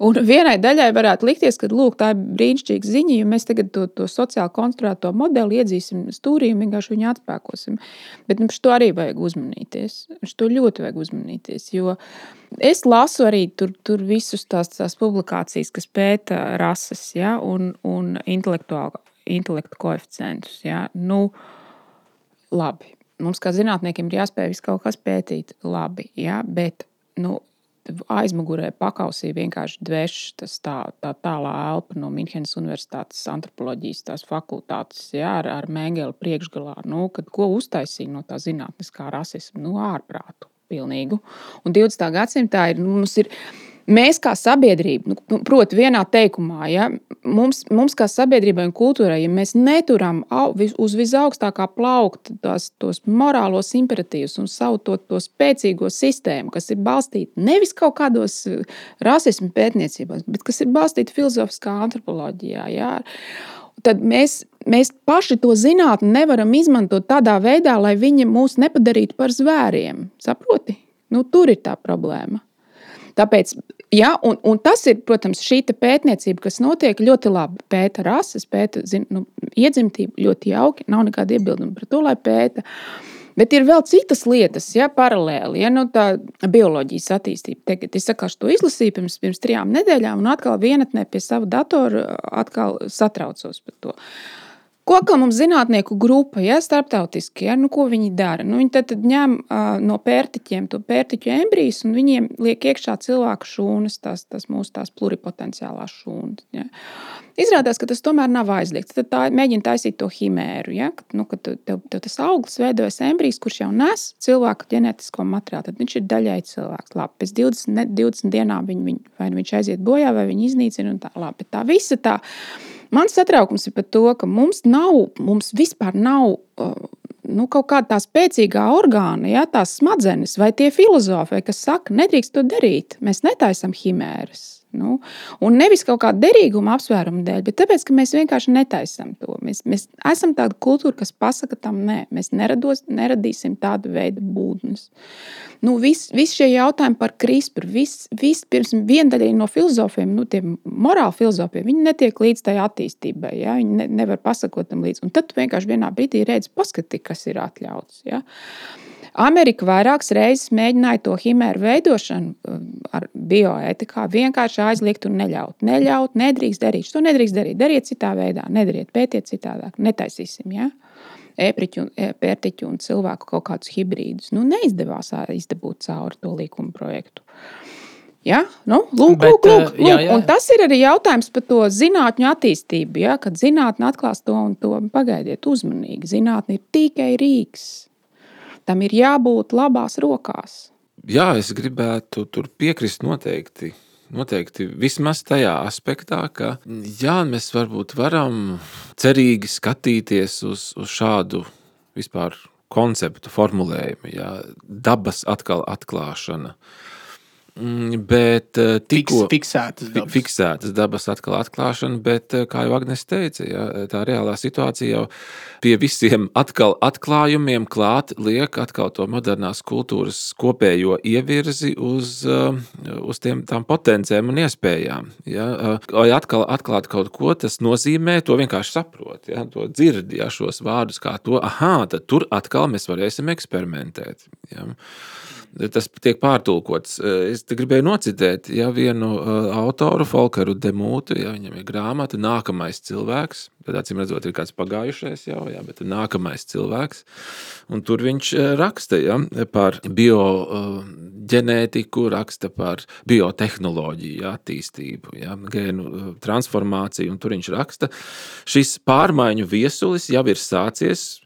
Un vienai daļai varētu likties, ka lūk, tā ir brīnišķīga ziņa, ja mēs tagad to, to sociāli konstruēto modeli iedzīsim stūrī un vienkārši viņu atspēkosim. Bet mums to arī vajag uzmanīties. To ļoti vajag uzmanīties. Jo es lasu arī tur, tur visus tās, tās publikācijas, kas pēta rases ja, un, un intelektu koeficientus. Ja. Nu, labi. Mums, kā zinātniekiem, ir jāspēj visu kaut kas pētīt labi, ja, bet nu, aizmugurē pakausī vienkārši dvērš tas tā, tā tālā elpa no Minhenes Universitātes antropoloģijas tās fakultātes, jā, ar, ar Mēngeli priekšgalā, nu, kad ko uztaisīja no tā zinātniskā rasisma, nu, ārprātu pilnīgu. Un 20. gadsimtā ir, nu, mums ir Mēs kā sabiedrība, nu, nu, proti, vienā teikumā, ja, mums, mums kā sabiedrībai un kultūrai, ja mēs neturam uz visaugstākā plaukta tās, tos morālos imperatīvus un savu to, to spēcīgo sistēmu, kas ir balstīta nevis kaut kādos eh, rasismu pētniecībās, bet kas ir balstīta filozofiskā antropoloģijā. Ja, tad mēs, mēs paši to zinātni nevaram izmantot tādā veidā, lai viņi mūs nepadarītu par zvēriem. Saproti? Nu, tur ir tā problēma. Tāpēc, ja, un, un tas ir, protams, šī pētniecība, kas notiek ļoti labi. Pēta rases, pēta zin, nu, iedzimtību ļoti jauki, nav nekāda iebilduma par to, lai pēta. Bet ir vēl citas lietas, ja paralēli, ja nu, tā bioloģijas attīstība. Tagad es saku, to izlasīju pirms, pirms trijām nedēļām, un atkal vienatnē pie sava datora satraucos par to. Ko atkal mums zinātnieku grupa, ja starptautiski, ja, nu, ko viņi dara? Nu, viņi tad, tad ņem uh, no pērtiķiem to pērtiķu embrijus un viņiem liek iekšā cilvēku šūnas, tās, tās mūsu tās pluripotenciālās šūnas. Ja. Izrādās, ka tas tomēr nav aizliegts. Tad tā mēģina taisīt to himēru. Ja, kad, nu, kad tev, tev tas auglis veidojas embrijs, kurš jau nes cilvēku ģenētisko materiālu, tad viņš ir daļai cilvēks. Labi, pēc 20, ne, 20 dienām viņ, viņ, vai nu viņš aiziet bojā, vai viņi iznīcina. Tā, labi, tā visa tā Mans satraukums ir par to, ka mums nav, mums vispār nav uh, nu, kaut kāda tā spēcīgā orgāna, ja, tās smadzenes vai tie filozofi, kas saka, nedrīkst to darīt. Mēs netaisam himēras. Nu, un nevis kaut kāda derīguma apsvēruma dēļ, bet tāpēc, ka mēs vienkārši netaisām to. Mēs, mēs esam tāda kultūra, kas pasaka tam nē, mēs nerados, neradīsim tādu veidu būtnes. Nu, Visi vis šie jautājumi par CRISPR, vis, vis, pirms viena daļa no filozofiem, nu, tiem morāli filozofiem, viņi netiek līdz tai attīstībai. Ja? Viņi ne, nevar pasakot tam līdzi. Un tad vienkārši vienā brīdī redz, paskati, kas ir atļauts. Ja? Amerika vairākas reizes mēģināja to himēru veidošanu um, ar bioētikā vienkārši aizliegt un neļaut. Neļaut, nedrīkst darīt. To nedrīkst darīt. Dariet citā veidā, nedariet, pētiet citādāk, netaisīsim. Ja? Ēpriķu, pērtiķu un cilvēku kaut kādus hibrīdus. Nu, neizdevās izdabūt cauri to likuma projektu. Ja? Nu, lūk, Bet, lūk, lūk, lūk. Jā, jā. Un tas ir arī jautājums par to zinātņu attīstību. Ja? Kad zinātnē atklās to un to, pagaidiet uzmanīgi. Zinātnē ir tikai rīks tam ir jābūt labās rokās. Jā, es gribētu tur piekrist noteikti. Noteikti vismaz tajā aspektā, ka jā, mēs varbūt varam cerīgi skatīties uz, uz šādu vispār konceptu formulējumu, jā, dabas atkal atklāšana. Uh, bet uh, tikko fiksētas dabas. fiksētas dabas atkal atklāšana, bet, uh, kā jau Agnēs teica, ja, tā reālā situācija jau pie visiem atkal atklājumiem klāt liek atkal to modernās kultūras kopējo ievirzi uz, uh, uz tiem, tām potenciēm un iespējām. Ja. Lai atkal atklāt kaut ko, tas nozīmē to vienkārši saprot, ja, to dzird, ja, šos vārdus kā to, aha, tad tur atkal mēs varēsim eksperimentēt. Ja tas tiek pārtulkots. Eh, es gribēju nocitēt ja, vienu eh, autoru, Falkaru Demūtu. Ja, viņam ir grāmata Nākamais cilvēks. Tad, acīm redzot, ir kāds pagājušais jau, ja, bet nākamais cilvēks. Un tur viņš eh, raksta ja, par bioģenētiku, raksta par biotehnoloģiju, ja, attīstību, ja, gēnu transformāciju. Un tur viņš raksta, šis pārmaiņu viesulis jau ir sācies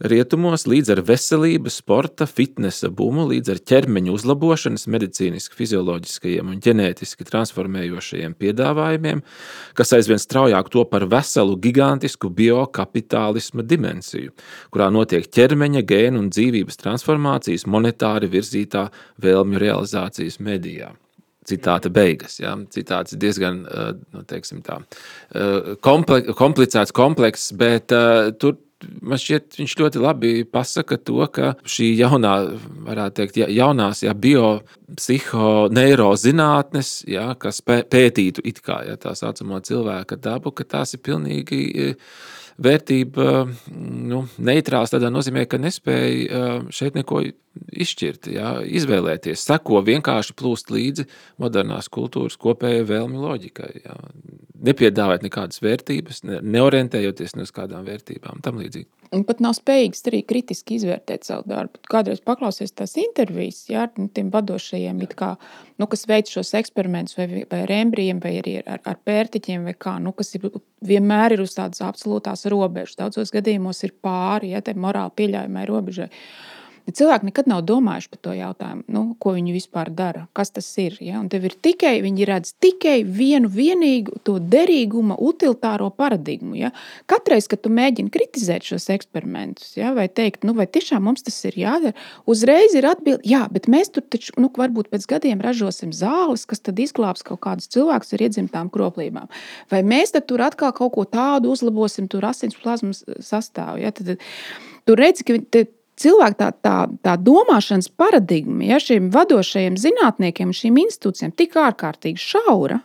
rietumos līdz ar veselības, sporta, fitnesa bumu, līdz ar ķermeņa uzlabošanas, medicīniski, fizioloģiskajiem un ģenētiski transformējošajiem piedāvājumiem, kas aizvien straujāk to par veselu, gigantisku biokapitālisma dimensiju, kurā notiek ķermeņa, gēnu un dzīvības transformācijas monetāri virzītā vēlmju realizācijas medijā. Citāta beigas. Ja? Citāts diezgan nu, tā, komplicēts, komplekss, bet uh, tur man šķiet, viņš ļoti labi pasaka to, ka šī jaunā, varētu teikt, jaunās ja, biopsihoneiroziņotnes, ja, kas pētītu it kā ja, tā saucamo cilvēka dabu, ka tās ir pilnīgi vērtība nu, neitrāls tādā nozīmē, ka nespēja šeit neko izšķirt, jā, izvēlēties, seko vienkārši plūst līdzi modernās kultūras kopējai vēlmi loģikai. Jā. Nepiedāvāt nekādas vērtības, neorientējoties ne uz kādām vērtībām, tam līdzīgi. Un pat nav spējīgs arī kritiski izvērtēt savu darbu. Kādreiz paklausies tās intervijas jā, ar nu, tiem vadošajiem, kā, nu, kas veic šos eksperimentus, vai, vai ar embrijiem, vai arī ar, ar pērtiķiem, vai kā, nu, kas ir, vienmēr ir uz tādas absolūtās robežas. Daudzos gadījumos ir pāri ja, morāli pieļaujamai robežai. Cilvēki nekad nav domājuši par to jautājumu, nu, ko viņi vispār dara, kas tas ir. Ja? Un tev ir tikai, viņi redz tikai vienu vienīgu to derīguma, utilitāro paradigmu. Ja? Katreiz, kad tu mēģini kritizēt šos eksperimentus, ja? vai teikt, nu, vai tiešām mums tas ir jādara, uzreiz ir atbilde, jā, bet mēs tur taču, nu, varbūt pēc gadiem ražosim zāles, kas tad izglābs kaut kādus cilvēkus ar iedzimtām kroplībām. Vai mēs tur atkal kaut ko tādu uzlabosim, tur asins plazmas sastāvā. Ja? Tad, Tur redzi, ka cilvēku tā, tā, tā domāšanas paradigma ja, šiem vadošajiem zinātniekiem, šīm institūcijām, tik ārkārtīgi šaura.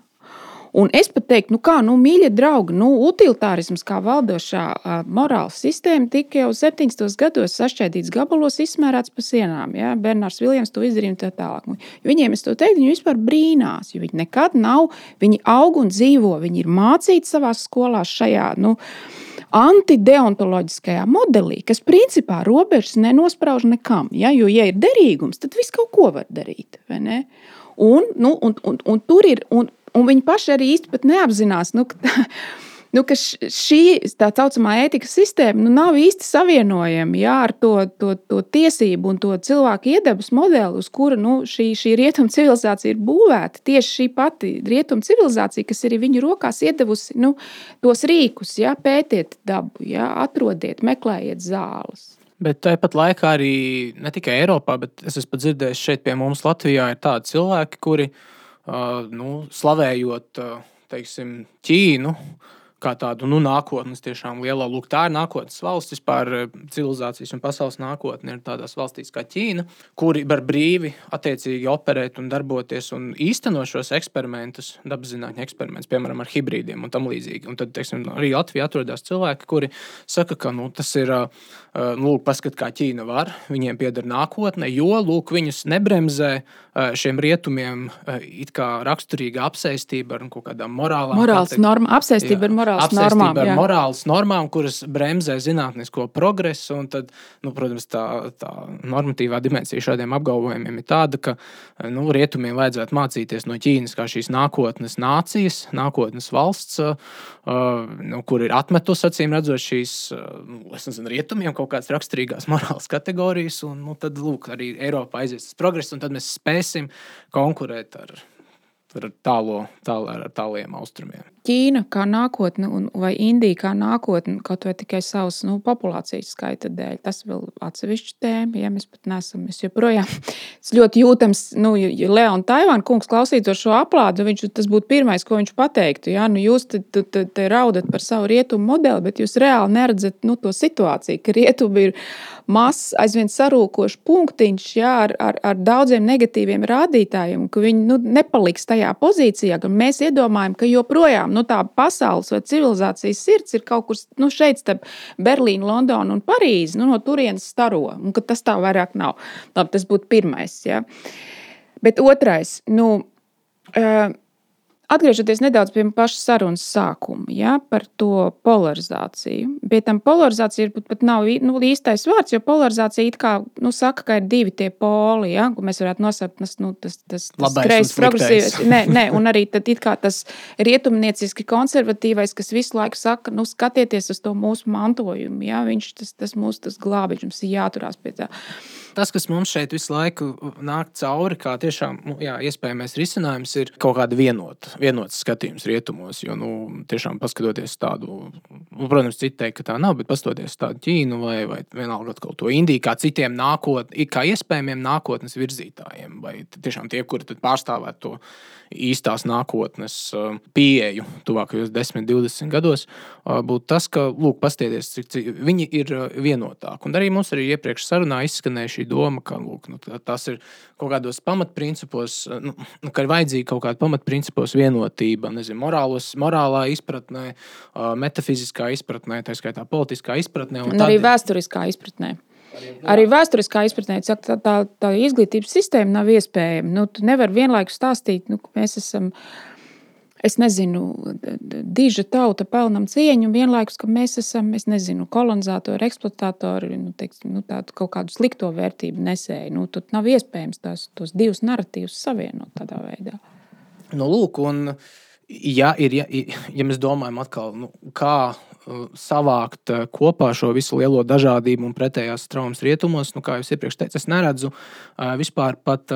Un es pat teiktu, nu kā, nu, mīļie draugi, nu, utilitārisms kā valdošā uh, morāla sistēma tika jau 70. gados sašķaidīts gabalos, izsmērēts pa sienām. Ja? Bernārs Viljams to izdarīja un tā tālāk. Viņiem es to teiktu, viņi vispār brīnās, jo viņi nekad nav, viņi aug un dzīvo, viņi ir mācīti savā skolā šajā. Nu, uh, antideontoloģiskajā modelī, kas principā robežas nenosprauž nekam. Ja? Jo, ja ir derīgums, tad viss kaut ko var darīt. Un, nu, un, un, un tur ir, un, un viņi paši arī īsti neapzinās. Nu, nu, ka šī tā saucamā ētikas sistēma nu, nav īsti savienojama jā, ar to, to, to tiesību un to cilvēku iedabas modeli, uz kura nu, šī, šī rietumu civilizācija ir būvēta. Tieši šī pati rietumu civilizācija, kas ir viņu rokās iedavusi nu, tos rīkus, jā, pētiet dabu, jā, atrodiet, meklējiet zāles. Bet tāpat laikā arī ne tikai Eiropā, bet es esmu dzirdējis šeit pie mums Latvijā, ir tādi cilvēki, kuri uh, nu, slavējot uh, teiksim, Ķīnu, uh, kā tādu nu, nākotnes, tiešām lielo lūk, tā ir nākotnes valsts, vispār eh, civilizācijas un pasaules nākotne ir tādās valstīs kā Ķīna, kuri var brīvi attiecīgi operēt un darboties un īstenot šos eksperimentus, dabaszinātņu eksperimentus, piemēram, ar hibrīdiem un tam līdzīgi. Un tad, teiksim, arī Latvijā atrodas cilvēki, kuri saka, ka nu, tas ir, eh, eh, nu, lūk, paskat, kā Ķīna var, viņiem pieder nākotne, jo, lūk, viņus nebremzē šiem rietumiem it kā raksturīga apsēstība ar kaut kādām morālām. Morāls norma, apsēstība ar morālām morāls normām, ar jā. morāls normām, kuras bremzē zinātnisko progresu. Tad, nu, protams, tā, tā normatīvā dimensija šādiem apgalvojumiem ir tāda, ka nu, rietumiem vajadzētu mācīties no Ķīnas kā šīs nākotnes nācijas, nākotnes valsts, uh, nu, kur ir atmetusi acīm redzot šīs nu, nezinu, rietumiem kaut kādas raksturīgās morāles kategorijas. Un, nu, tad lūk, arī Eiropā aizies tas progress, un tad mēs spēsim konkurēt ar ar tālo, tāl, ar tāliem austrumiem. Ķīna kā nākotne, un, vai Indija kā nākotne, kaut vai tikai savas nu, populācijas skaita dēļ. Tas vēl ir atsevišķs tēma, ja mēs pat nesam. Mēs joprojām ļoti jūtams, nu, ja Leona Taivāna kungs klausītos šo aplādu, viņš, tas būtu pirmais, ko viņš pateiktu. Ja? Nu, jūs te, te, te, te raudat par savu rietumu modeli, bet jūs reāli neredzat nu, to situāciju, ka rietumi ir mazs, aizvien sarūkošs punktiņš ja, ar, ar, ar daudziem negatīviem rādītājiem, ka viņi nu, nepaliks tajā pozīcijā, ka mēs iedomājam, ka joprojām nu, tā pasaules vai civilizācijas sirds ir kaut kur nu, šeit, starp Berlīnu, Londonu un Parīzi, nu, no turienes staro, un tas tā vairāk nav. Labi, tas būtu pirmais. Ja. Bet otrais, nu, uh, Atgriežoties nedaudz pie paša sarunas sākuma, ja, par to polarizāciju. Pie tam polarizācija ir pat nav nu, īstais vārds, jo polarizācija it kā nu, saka, ka ir divi tie poli, ja, ko mēs varētu nosaukt tas, nu, tas, tas, tas kreisais, progresīvais. Nē, nē, un arī tas rietumnieciski konservatīvais, kas visu laiku saka, nu, skatieties uz to mūsu mantojumu. Ja, viņš tas, tas mūsu tas glābiņš, mums ir jāturās pie tā. Tas, kas mums šeit visu laiku nāk cauri, kā tiešām nu, jā, iespējamais risinājums, ir kaut kāda vienota vienots skatījums rietumos. Jo, nu, tiešām paskatoties tādu nu, protams, citi teikt, ka tā nav, bet pastoties tādu Ķīnu vai, vai vienalga kaut ko Indiju, kā citiem nākotnē, kā iespējamiem nākotnes virzītājiem, vai tiešām tie, kuri pārstāvētu to īstās nākotnes uh, pieeju tuvākajos 10, 20 gados, uh, būtu tas, ka, lūk, pastieties, cik, cik viņi ir uh, vienotāki. Un arī mums arī iepriekš sarunā izskanēja šī doma, ka lūk, nu, tas ir kaut kādos pamatprincipos, nu, nu, ka ir vajadzīga kaut kāda pamatprincipos vienotība, nezinu, morālos, morālā izpratnē, metafiziskā izpratnē, tā skaitā politiskā izpratnē. Un, un arī tad... vēsturiskā izpratnē. Arī vēsturiskā izpratnē, ka tā, tā, tā izglītības sistēma nav iespējama. Nu, tu nevari vienlaikus stāstīt, nu, ka mēs esam. Es nezinu, diža tauta pelnām cieņu, vienlaikus, ka mēs esam, es nezinu, kolonizatori, eksploatatori, nu, teiksim, nu, tādu kaut kādu slikto vērtību nesēju. Nu, tad nav iespējams tās, tos divus narratīvus savienot tādā veidā. Nu, lūk, un, ja, ir, ja, ja mēs domājam atkal, nu, kā savākt uh, kopā šo visu lielo dažādību un pretējās traumas rietumos, nu, kā jau iepriekš teicu, es neredzu uh, vispār pat,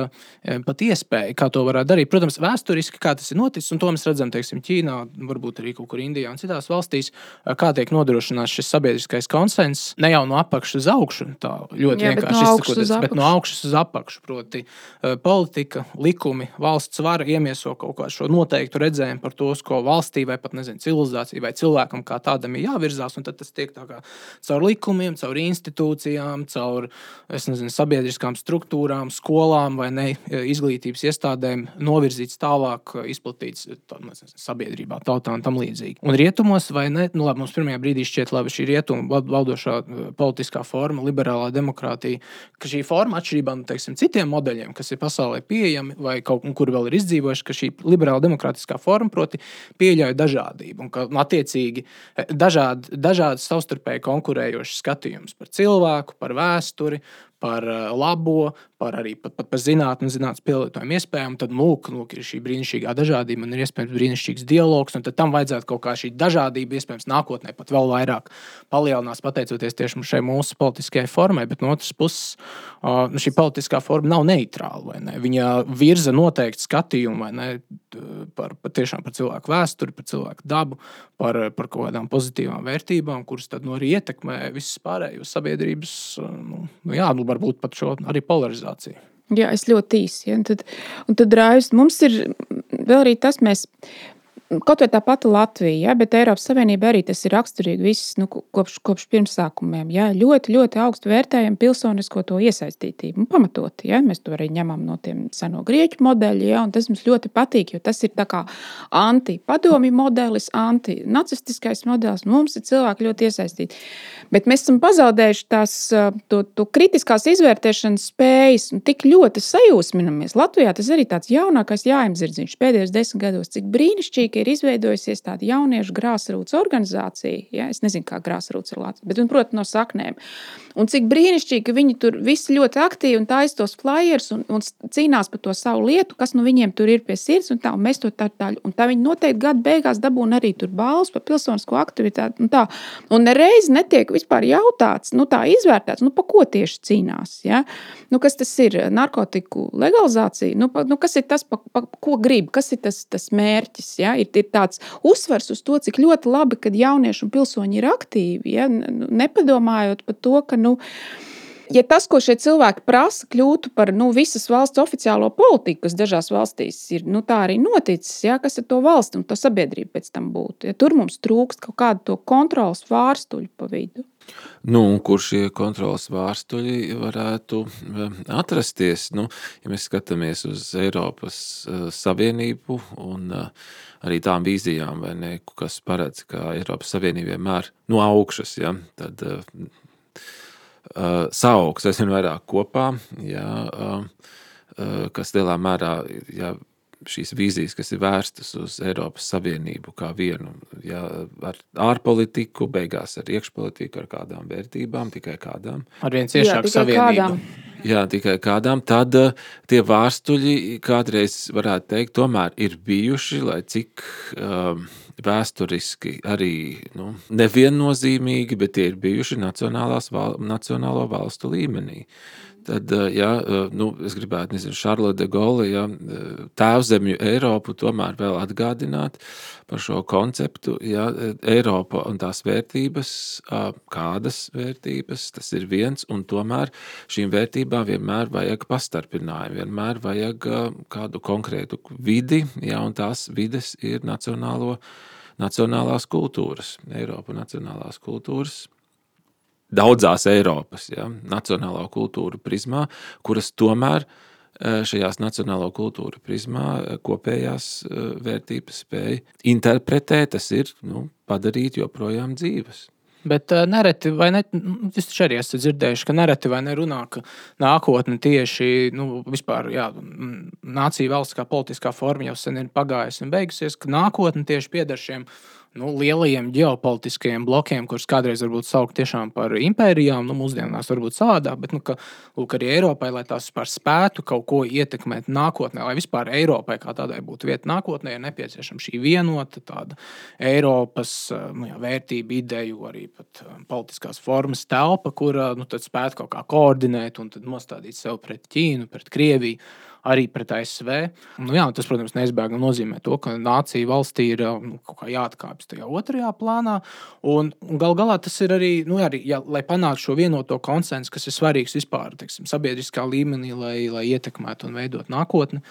pat iespēju, kā to varētu darīt. Protams, vēsturiski, kā tas ir noticis, un to mēs redzam, teiksim, Ķīnā, varbūt arī kaut kur Indijā un citās valstīs, kā tiek nodrošināts šis sabiedriskais konsensus ne jau no apakšas uz augšu, tā ļoti Jā, vienkārši no izsakoties, bet no augšas uz apakšu. Proti, politika, likumi, valsts vara iemieso kaut kādu šo noteiktu redzējumu par to, ko valstī vai pat nezinu, civilizācijai vai cilvēkam kā tādam ir jāvirzās. Tad tas tiek kā, caur likumiem, caur institūcijām, caur nezinu, sabiedriskām struktūrām, skolām vai ne, izglītības iestādēm novirzīts tālāk, izplatīts tā, nezinu, sabiedrībā, tautā un tam līdzīgi. Un rietumos, vai ne, nu, labi, mums pirmajā brīdī šķiet, labi, šī rietumu valdošā politiskā forma, liberālā demokrātija, ka šī forma atšķirībā no teiksim, citiem modeļiem, kas ir pasaulē pieejami vai kaut kur vēl ir izdzīvojuši, ka šī liberāla demokrātiskā forma proti pieļauj dažādību un ka attiecīgi dažādi, dažādi savstarpēji konkurējoši skatījumi par cilvēku, par vēsturi, par eh, labo, par arī pat, pat par zinātnē, zinātnīs pielietojumu iespējām. Tad, lūk, lūk, ir šī brīnišķīgā dažādība, man ir iespējams brīnišķīgs dialogs, un tam vajadzētu kaut kā šī dažādība, iespējams, nākotnē pat vēl vairāk palielinās, pateicoties tieši šai mūsu politiskajai formai. Bet no otras puses, nu, šī politiskā forma nav neitrāla. Ne? Viņa virza noteikti skatījumu ne, par, par, par cilvēku vēsturi, par cilvēku dabu, par, par kaut kādām pozitīvām vērtībām, kuras tad nu, arī ietekmē visas pārējos sabiedrības. Nu, nu, jā, nu, varbūt pat šo arī polarizāciju. Jā, es ļoti īsi. Ja? Un tad, un tad rājus, mums ir vēl arī tas, mēs Kaut vai tā pati Latvija, ja, bet Eiropas Savienība arī tas ir raksturīgi viss nu, kopš, kopš pirmsākumiem. Ja, ļoti, ļoti augstu vērtējam pilsonisko to iesaistītību. Un pamatot, ja, mēs to arī ņemam no tiem seno grieķu modeļiem, ja, un tas mums ļoti patīk, jo tas ir anti-padomi modelis, anti-nacistiskais modelis. Mums ir cilvēki ļoti iesaistīti. Bet mēs esam pazaudējuši tās to, to kritiskās izvērtēšanas spējas un tik ļoti sajūsminamies. Latvijā tas arī tāds jaunākais jāimzirdziņš pēdējos desmit gados, cik brīnišķīgi ka ir izveidojusies tāda jauniešu grāsrūtas organizācija. Ja? Es nezinu, kā grāsrūtas ir Latvijas, bet, un, protams, no saknēm. Un cik brīnišķīgi, ka viņi tur visi ļoti aktīvi un taisa tos flyers un, un cīnās par to savu lietu, kas nu viņiem tur ir pie sirds. Un tā, un mēs to tā, tā, un tā viņi noteikti gada beigās dabūna arī tur balvas par pilsonisko aktivitāti. Un, tā. un nereiz netiek vispār jautāts, nu, tā izvērtēts, nu, pa ko tieši cīnās. Ja? Nu, kas tas ir? Narkotiku legalizācija. Nu, pa, nu, kas ir tas, pa, pa, ko grib, kas ir tas, tas mērķis? Ja? Ir, ir tāds uzsvers uz to, cik ļoti labi, ka jaunieši un pilsoņi ir aktīvi. Ja? Nepadomājot par to, ka. Nu, Ja tas, ko šie cilvēki prasa, kļūtu par nu, visas valsts oficiālo politiku, kas dažās valstīs ir nu, tā arī noticis, ja, kas ar to valsti un to sabiedrību pēc tam būtu? Ja tur mums trūkst kaut kādu kontrolas vārstuļu pa vidu. Nu, kur šie kontrols vārstuļi varētu eh, atrasties? Nu, ja mēs skatāmies uz Eiropas uh, Savienību un uh, arī tām vīzijām, ne, kas paredz, ka Eiropas Savienība vienmēr no augšas, ja, tad uh, saaugs aizvien vairāk kopā, ja, uh, kas lielā mērā ja, šīs vīzijas, kas ir vērstas uz Eiropas Savienību kā vienu, ja, ar ārpolitiku, beigās ar iekšpolitiku, ar kādām vērtībām, tikai kādām. Ar vien ciešāku savienību. Kādām. Jā, tikai kādām. Tad uh, tie vārstuļi kādreiz varētu teikt, tomēr ir bijuši, lai cik uh, vēsturiski arī nu, neviennozīmīgi, bet tie ir bijuši val, nacionālo valstu līmenī. Tad, ja, nu, es gribētu, nezinu, Šarlote de Gaulle, ja, tēvzemju Eiropu tomēr vēl atgādināt par šo konceptu, ja, Eiropa un tās vērtības, kādas vērtības, tas ir viens, un tomēr šīm vērtībām vienmēr vajag pastarpinājumu, vienmēr vajag kādu konkrētu vidi, ja, un tās vides ir nacionālo, nacionālās kultūras, Eiropa nacionālās kultūras, daudzās Eiropas ja, nacionālo kultūru prizmā, kuras tomēr e, šajās nacionālo kultūru prizmā e, kopējās e, vērtības spēja interpretēt, tas ir nu, padarīt joprojām dzīves. Bet uh, nereti, vai ne, nu, es arī esmu dzirdējuši, ka nereti vai nerunā, ka nākotne tieši, nu, vispār, jā, nācija valsts kā politiskā forma jau sen ir pagājusi un beigusies, ka nākotne tieši pieder šiem nu, lielajiem ģeopolitiskajiem blokiem, kurus kādreiz varbūt saukt par impērijām, nu, mūsdienās varbūt savādāk, bet nu, ka, lūk, arī Eiropai, lai tās vispār spētu kaut ko ietekmēt nākotnē, lai vispār Eiropai kā tādai būtu vieta nākotnē, ir nepieciešama šī vienota tāda Eiropas nu, jā, vērtība, ideju, arī pat politiskās formas telpa, kura nu, spētu kaut kā koordinēt un nostādīt sev pret Ķīnu, pret Krieviju arī pret ASV. Nu, jā, tas, protams, neizbēgami nozīmē to, ka nācija valstī ir nu, jāatkāpjas tajā otrajā plānā. Un, un gal galā tas ir arī, nu, arī ja, lai panāktu šo vienoto konsensu, kas ir svarīgs vispār teiksim, sabiedriskā līmenī, lai, lai ietekmētu un veidot nākotni.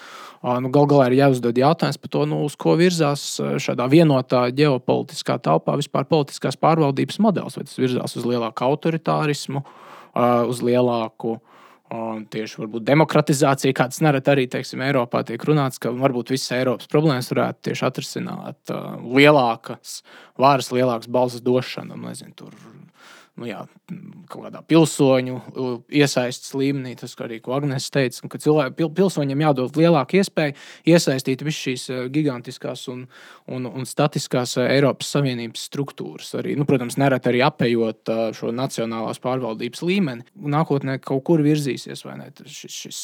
Nu, gal galā ir jāuzdod jautājums par to, nu, uz ko virzās šādā vienotā ģeopolitiskā telpā vispār politiskās pārvaldības modelis. Vai tas virzās uz lielāku autoritārismu, uz lielāku uh, Un tieši varbūt demokratizācija, kāds nereti arī teiksim, Eiropā tiek runāts, ka varbūt visas Eiropas problēmas varētu tieši atrisināt uh, lielākas varas, lielākas balss došana. Nezinu, tur nu, jā, kaut kādā pilsoņu iesaistas līmenī, tas arī, ko Agnēs teica, ka cilvēki, pil, pilsoņiem jādod lielāka iespēja iesaistīt visas šīs eh, gigantiskās un, un, un statiskās eh, Eiropas Savienības struktūras. Arī, nu, protams, nereti arī apējot eh, šo nacionālās pārvaldības līmeni. Nākotnē kaut kur virzīsies, ne? Šis, šis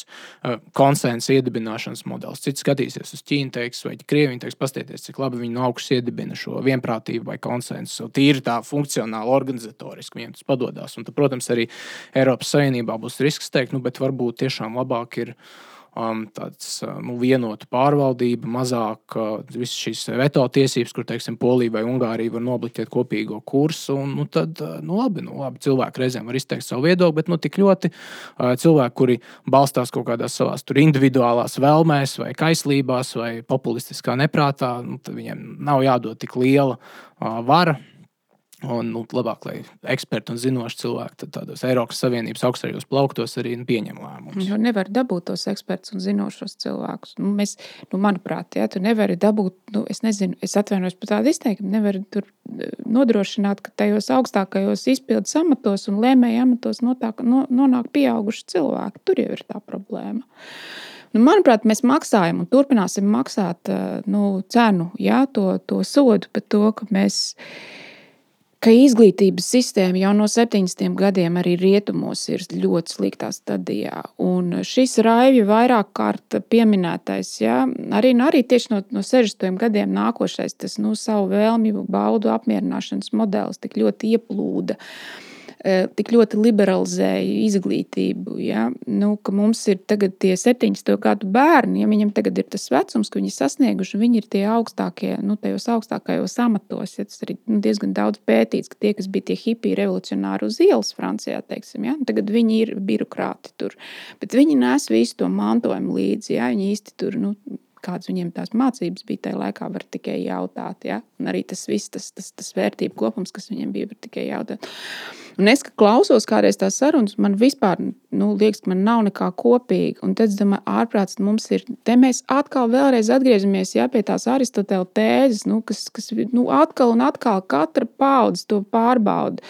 konsensa iedibināšanas modelis. Cits skatīsies uz Ķīnu, teiks, vai Krieviju, teiks, pastieties, cik labi viņi no augšas iedibina šo vienprātību vai konsensu. Tīri tā funkcionāli, organizatoriski tas padodas. Un, tad, protams, arī Eiropas Savienībā būs risks teikt, nu, bet varbūt tiešām labāk ir um, tāds uh, nu, vienotu pārvaldību, mazāk uh, visas šīs veto tiesības, kur teiksim, Polija vai Ungārija var nobliķēt kopīgo kursu. Un, nu, tad, uh, nu, labi, nu, labi, cilvēki reizēm var izteikt savu viedokli, bet nu, tik ļoti uh, cilvēki, kuri balstās kaut kādās savās individuālās vēlmēs, vai kaislībās, vai populistiskā neprātā, nu, viņiem nav jādod tik liela uh, vara Un nu, labāk, lai eksperti un zinoši cilvēki tādos Eiropas Savienības augstajos plauktos arī nu, pieņem lēmumus. Jo nevar dabūt tos ekspertus un zinošos cilvēkus. Nu, mēs, nu, manuprāt, ja, tu nevari dabūt, nu, es nezinu, es atvainojos par tādu izteikumu, nevari tur e, nodrošināt, ka tajos augstākajos izpildus amatos un lēmēju amatos notāk, no, nonāk pieauguši cilvēki. Tur jau ir tā problēma. Nu, manuprāt, mēs maksājam un turpināsim maksāt e, nu, cenu, jā, to, to sodu par to, ka mēs ka izglītības sistēma jau no 70 gadiem arī rietumos ir ļoti sliktā stadijā. Un šis raivju vairāk kārt pieminētais, ja, arī, nu, arī tieši no, no 60 gadiem nākošais, tas nu, savu vēlmju baudu apmierināšanas modelis tik ļoti ieplūda. Uh, tik ļoti liberalizēja izglītību. Ja? Nu, mums ir tagad tie 70 gadu bērni, ja viņiem tagad ir tas vecums, ka viņi ir sasnieguši, viņi ir tie augstākie, nu, tajos augstākajos amatos. Ja? Tas arī nu, diezgan daudz pētīts, ka tie, kas bija tie hipiji revolucionāri uz ielas Francijā, teiksim, ja? tagad viņi ir birokrāti tur. Bet viņi nes visu to mantojumu līdzi. Ja? Viņi īsti tur. Nu, kādas viņiem tās mācības bija tajā laikā, var tikai jautāt. Ja? Un arī tas viss, tas, tas, tas vērtību kopums, kas viņiem bija, var tikai jautāt. Un es klausos kādreiz tās sarunas, man vispār nu, liekas, ka man nav nekā kopīga. Un tad es domāju, ārprāts mums ir. Te mēs atkal vēlreiz atgriežamies ja, pie tās Aristotela tēzes, nu, kas, kas nu, atkal un atkal katra paudze to pārbauda.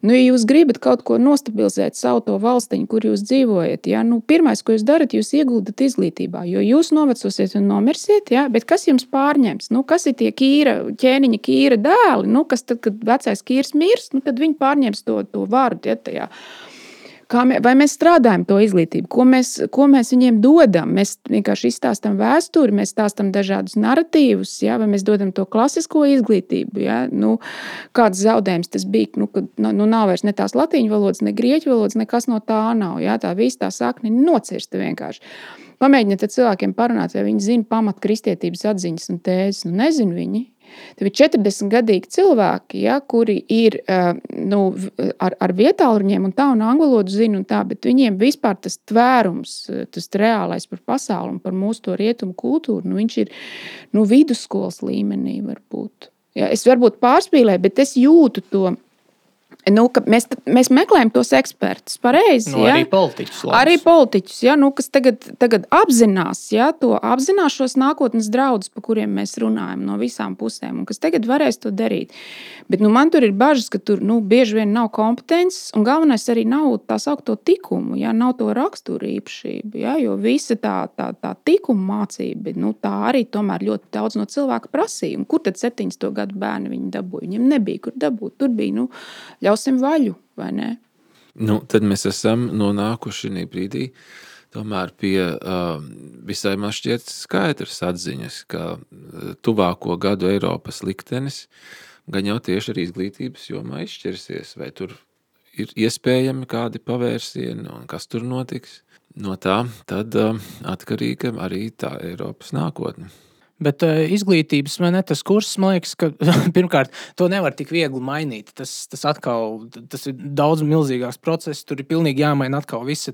Nu, ja jūs gribat kaut ko nostabilizēt savu to valstiņu, kur jūs dzīvojat, ja, nu, pirmais, ko jūs darat, jūs ieguldat izglītībā, jo jūs novecosiet un nomirsiet, ja, bet kas jums pārņems? Nu, kas ir tie kīra, ķēniņa kīra dēli? Nu, kas tad, kad vecais kīrs mirs, nu, tad viņi pārņems to, to varu ja, tajā mē, vai mēs strādājam to izglītību, ko mēs, ko mēs viņiem dodam. Mēs vienkārši izstāstām vēsturi, mēs stāstām dažādus narratīvus, ja, vai mēs dodam to klasisko izglītību. Ja. Nu, kāds zaudējums tas bija? Nu, kad, nu, nu, nav vairs ne tās latīņu valodas, ne grieķu valodas, nekas no tā nav. Ja. Tā visa tā sakne nocirsta vienkārši. Pamēģiniet ar cilvēkiem parunāt, vai viņi zina pamat kristietības atziņas un tēzes. Nu, nezinu viņi. Tev ir 40 gadīgi cilvēki, ja, kuri ir nu, ar, ar vietāluņiem un tā, un angļu valodu zina, un tā, bet viņiem vispār tas tvērums, tas reālais par pasauli un par mūsu rietumu kultūru, nu, viņš ir nu, vidusskolas līmenī varbūt. Ja, es varbūt pārspīlēju, bet es jūtu to Nu, mēs, mēs meklējam tos ekspertus. Pareizi, nu, ja? Arī politiķus. Labs. Arī politiķus, ja? nu, kas tagad, tagad apzinās, ja? to apzinās šos nākotnes draudus, par kuriem mēs runājam no visām pusēm, un kas tagad varēs to darīt. Bet nu, man tur ir bažas, ka tur nu, bieži vien nav kompetences, un galvenais arī nav tā saucamo tikumu, ja? nav to raksturu īpašību. Ja? Jo visa tā, tā, tā tikuma mācība, nu, tā arī ļoti daudz no cilvēka prasīja. Un kur tad septiņas gadu bērni viņi dabūja? Viņiem nebija kur dabūt. Tur bija nu, ļausim vaļu, vai ne? Nu, tad mēs esam nonākuši šī brīdī tomēr pie uh, visai man šķiet skaidras atziņas, ka uh, tuvāko gadu Eiropas liktenis gan jau tieši ar izglītības jomā izšķirsies, vai tur ir iespējami kādi pavērsieni un kas tur notiks. No tā tad uh, atkarīga arī tā Eiropas nākotne. Bet uh, izglītības ne, tas kurs, man liekas, ka pirmkārt to nevar tik viegli mainīt. Tas, tas, atkal, tas ir daudz milzīgāks process. Tur ir pilnīgi jāmaina atkal visa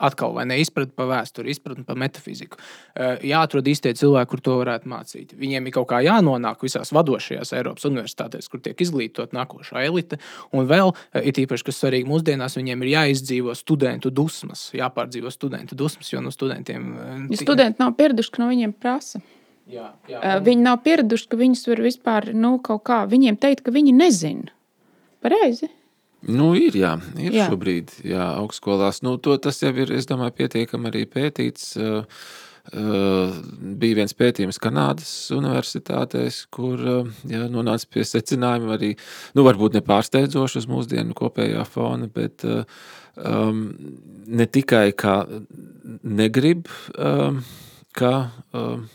atkal, ne, izpratne par vēsturi, izpratne par metafiziku. Uh, jāatrod īstie cilvēki, kur to varētu mācīt. Viņiem ir kaut kā jānonāk visās vadošajās Eiropas universitātēs, kur tiek izglītot nākošā elite. Un vēl, uh, it īpaši, kas svarīgi mūsdienās, viņiem ir jāizdzīvo studentu dusmas, jāpārdzīvo studentu dusmas, jo no studentiem. Ja studenti nav pieraduši, ka no viņiem prasa. Jā, jā. Un... Viņi nav pieraduši, ka viņus var vispār nu, kaut kā viņiem teikt, ka viņi nezina. Pareizi. Nu, ir, jā, ir jā. šobrīd jā, augstskolās. Nu, to, tas jau ir, es domāju, pietiekami arī pētīts. Uh, uh, bija viens pētījums Kanādas universitātēs, kur uh, jā, nonāca pie secinājuma arī, nu, varbūt nepārsteidzoši uz mūsdienu kopējā fona, bet uh, um, ne tikai kā negrib, um, ka um,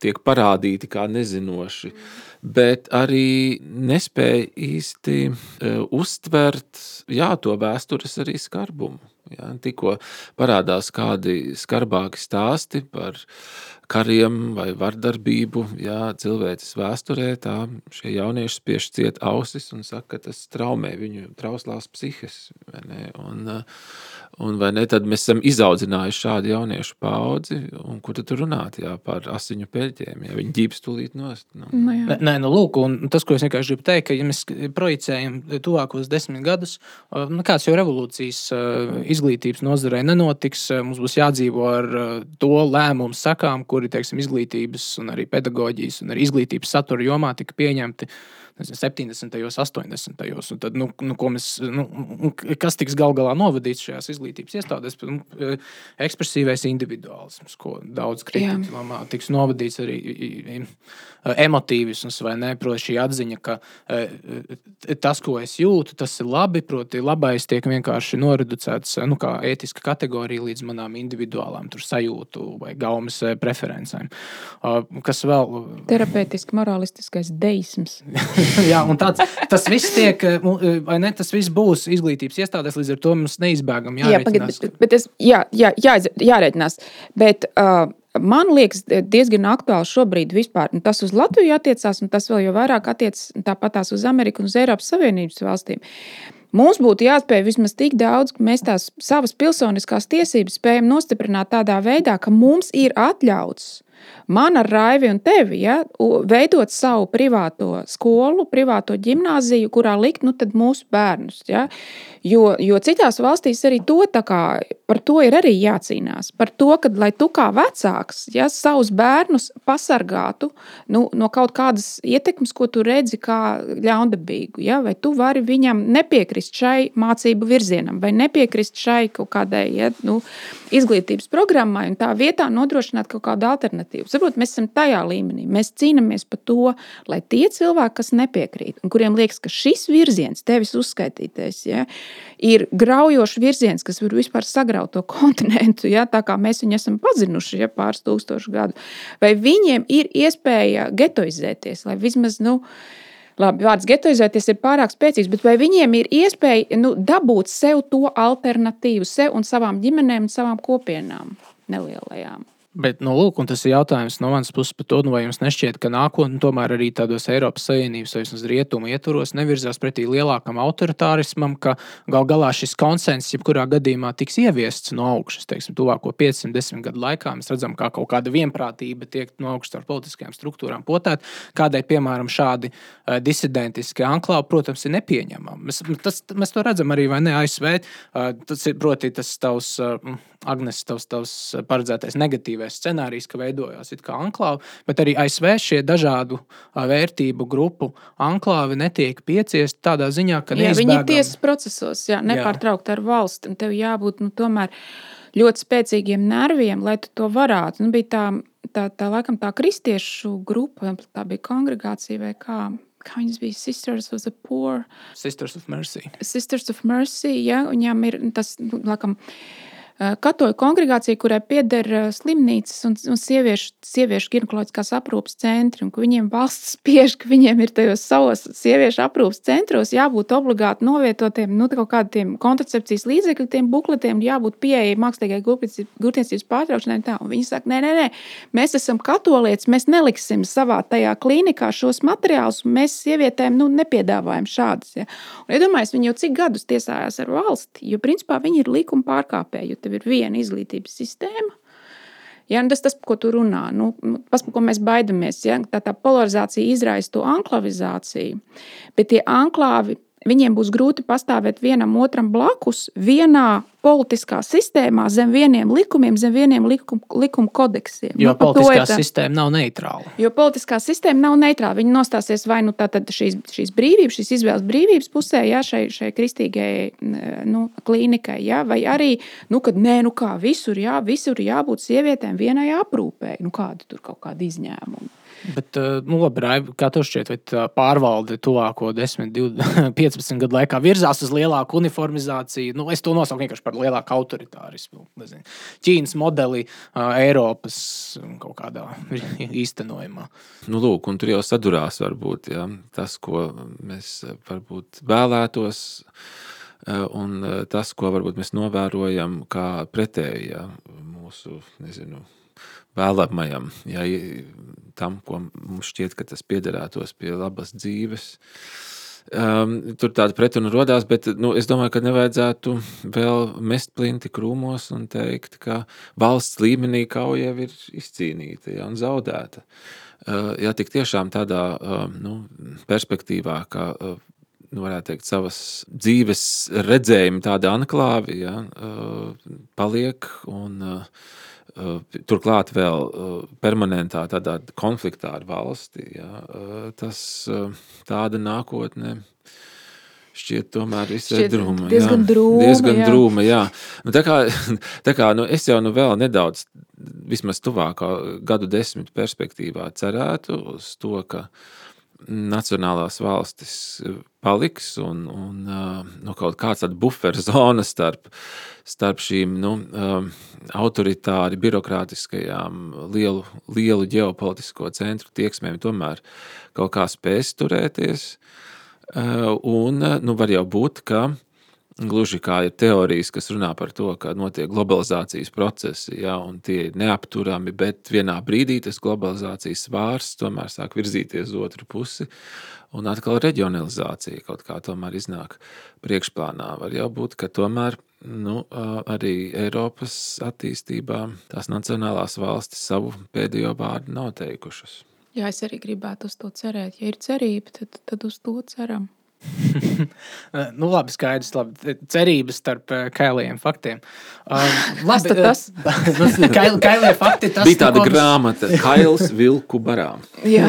tiek parādīti kā nezinoši, bet arī nespēja īsti uh, uztvert jā, to vēstures arī skarbumu. Ja, tikko parādās kādi skarbāki stāsti par kariem vai vardarbību jā, cilvēces vēsturē, tā šie jaunieši spiež ciet ausis un saka, ka tas traumē viņu trauslās psihes. Un, uh, Un vai ne, tad mēs esam izaudzinājuši šādu jauniešu paudzi, un kur tad runāt jā, par asiņu peļķiem, ja viņi ģības tūlīt nost. Nu. Nu, jā. Nē, nu lūk, un tas, ko es vienkārši gribu teikt, ka ja mēs projicējam tuvākos desmit gadus, nu, kāds jau revolūcijas izglītības nozarē nenotiks, mums būs jādzīvo ar to lēmumu sakām, kuri, teiksim, izglītības un arī pedagoģijas un arī izglītības satura jomā tika pieņemti 70. un 80. Un tad, nu, nu, mēs, nu, kas tiks gal galā novadīts šajās izglītības iestādēs? Nu, ekspresīvais individuālisms, ko daudz kritiķi domā, tiks novadīts arī emotīvisms, vai ne? Proti, šī atziņa, ka tas, ko es jūtu, tas ir labi, proti, labais tiek vienkārši noreducēts nu, kā ētiska kategorija līdz manām individuālām sajūtu vai gaumas preferencēm. Kas vēl? Terapeitiski, morālistiskais deisms. jā, un tāds, tas viss tiek, eh, eh, vai ne? Tas viss būs izglītības iestādēs, līdz ar to mums neizbēgami jārēķinās. Jā, bet, bet es, jā, jā, jā, jārēķinās. Bet, uh, Man liekas, diezgan aktuāli šobrīd vispār. Un tas uz Latviju attiecās, un tas vēl jau vairāk attiecas tāpatās uz Ameriku un uz Eiropas Savienības valstīm. Mums būtu jāspēj vismaz tik daudz, ka mēs tās savas pilsoniskās tiesības spējam nostiprināt tādā veidā, ka mums ir atļauts man ar Raivi un tevi ja, veidot savu privāto skolu, privāto gimnāziju, kurā likt nu, mūsu bērnus. Ja. Jo, jo citās valstīs arī to, kā, par to ir arī jācīnās. Par to, ka, lai tu kā vecāks ja, savus bērnus pasargātu nu, no kaut kādas ietekmes, ko tu redzi kā ļaundabīgu, ja, vai tu vari viņam nepiekrist šai mācību virzienam, vai nepiekrist šai kaut kādai ja, nu, izglītības programmai, un tā vietā nodrošināt kaut kādu alternatīvu. Saprot, mēs esam tajā līmenī. Mēs cīnāmies par to, lai tie cilvēki, kas nepiekrīt, un kuriem liekas, ka šis virziens, tevis uzskaitītais, ja, ir graujošs virziens, kas var vispār sagraut to kontinentu, ja, tā kā mēs viņu esam pazinuši ja, pāris tūkstošu gadu, vai viņiem ir iespēja getoizēties, lai vismaz. Nu, Labi, vārds getoizēties ir pārāk spēcīgs, bet vai viņiem ir iespēja nu, dabūt sev to alternatīvu, sev un savām ģimenēm un savām kopienām nelielajām? Bet, nu, lūk, tas ir jautājums no manas puses par to, nu, vai jums nešķiet, ka nākotnē tomēr arī tādos Eiropas Savienības vai vismaz rietumu ietvaros nevirzās pretī lielākam autoritārismam, ka gal galā šis konsensus, jebkurā gadījumā, tiks ieviests no augšas. Teiksim, tuvāko 510 gadu laikā mēs redzam, kā kaut kāda vienprātība tiek no augšas ar politiskajām struktūrām potēta. Kādēļ, piemēram, šādi uh, disidentiski anklāvi, protams, ir nepieņemami. Mēs, tas, mēs to redzam arī ne, ASV. Uh, tas ir proti, tas tavs. Uh, Agnēs, tavs, tavs paredzētais negatīvais scenārijs, ka veidojās kā anklāva, bet arī ASV šie dažādu vērtību grupu anklāvi netiek pieciesti tādā ziņā, ka jā, viņi ir tiesas procesos, jā, nepārtraukti ar valsti. Tev jābūt nu, tomēr ļoti spēcīgiem nerviem, lai tu to varētu. Nu, bija tā, tā, tā, laikam, tā kristiešu grupa, tā bija kongregācija vai kā kā viņas bija Sisters of the Poor. Sisters of Mercy. Sisters of Mercy, ja, viņām ir tas, nu, laikam, Eh, katoļu kongregācija, kurai pieder eh, slimnīcas un, un sieviešu, sieviešu ginekoloģiskās aprūpes centri, un viņiem valsts spiež, ka viņiem ir tajos savos sieviešu aprūpes centros jābūt obligāti novietotiem nu, kaut kādiem kontracepcijas līdzekļiem, bukletiem, jābūt pieejai mākslīgai grūtniecības pārtraukšanai. Tā. Un viņi saka, nē, nē, nē, mēs esam katolieši, mēs neliksim savā tajā klīnikā šos materiālus, un mēs sievietēm nu, nepiedāvājam šādus. Ja. Un, iedomājieties, viņi jau cik gadus tiesājās ar valsti, jo principā viņi ir likuma pārkāpēji tev ir viena izglītības sistēma. Ja, tas tas, ko tu runā, nu, tas, ko mēs baidāmies, ja, tā, tā polarizācija izraisa to anklavizāciju, bet tie anklāvi Viņiem būs grūti pastāvēt vienam otram blakus, vienā politiskā sistēmā, zem vieniem likumiem, zem vieniem likum, likuma kodeksiem. Jo nu, politiskā tā, sistēma nav neitrāla. Jo politiskā sistēma nav neitrāla. Viņi nostāsies vai nu šīs, šīs brīvības, šīs izvēles brīvības pusē, ja, šai, šai kristīgajai nu, klīnikai, ja, vai arī, nu, kad nē, nu kā visur, jā, visur jābūt sievietēm vienai aprūpē. Nu, kāda tur kaut kāda izņēmuma? Bet, eh, nu, labi, Raiba, kā tev šķiet, vai pārvalde tuvāko 10, 20, 15 gadu laikā virzās uz lielāku uniformizāciju? Nu, es to nosaucu vienkārši par lielāku autoritārismu. Nezinu, Ķīnas modeli Eiropas kaut kādā īstenojumā. Nu, lūk, un tur jau sadurās varbūt ja, tas, ko mēs varbūt vēlētos. Un tas, ko varbūt mēs novērojam, kā pretēji ja, mūsu nezinu, vēlamajam, ja, tam, ko mums šķiet, ka tas piederētos pie labas dzīves. Um, tur tāda pretruna radās, bet nu, es domāju, ka nevajadzētu vēl mest plinti krūmos un teikt, ka valsts līmenī kauja jau ir izcīnīta ja, un zaudēta. Uh, ja tik tiešām tādā uh, nu, perspektīvā, ka uh, nu, varētu teikt, savas dzīves redzējumi, tādi anklāvi, ja, paliek un turklāt vēl uh, permanentā tādā konfliktā ar valsti, jā, uh, tas tāda nākotne šķiet tomēr visai drūma. Diezgan jā. drūma. Diezgan jā. drūma, jā. Nu, tā kā, tā kā nu, es jau nu vēl nedaudz, vismaz tuvākā gadu desmitu perspektīvā cerētu uz to, ka nacionālās valstis paliks un, un nu, kaut kāds tāds buferzona starp starp šīm nu, um, autoritāri, birokrātiskajām, lielu, lielu ģeopolitisko centru tieksmēm tomēr kaut kā spēs turēties. Un nu, var jau būt, ka gluži kā ir teorijas, kas runā par to, ka notiek globalizācijas procesi, ja, un tie ir neapturami, bet vienā brīdī tas globalizācijas svārs tomēr sāk virzīties uz otru pusi. Un atkal reģionalizācija kaut kā tomēr iznāk priekšplānā. Var jau būt, ka tomēr nu, arī Eiropas attīstībā tās nacionālās valstis savu pēdējo vārdu nav teikušas. Jā, es arī gribētu uz to cerēt. Ja ir cerība, tad, tad uz to ceram. nu, labi, skaidrs. Labi. Cerības starp uh, kailiem faktiem. Um, labi, tas nu, kail, kailie fakti. Tas, bija tāda grāmata, Kails vilku barām. Jā,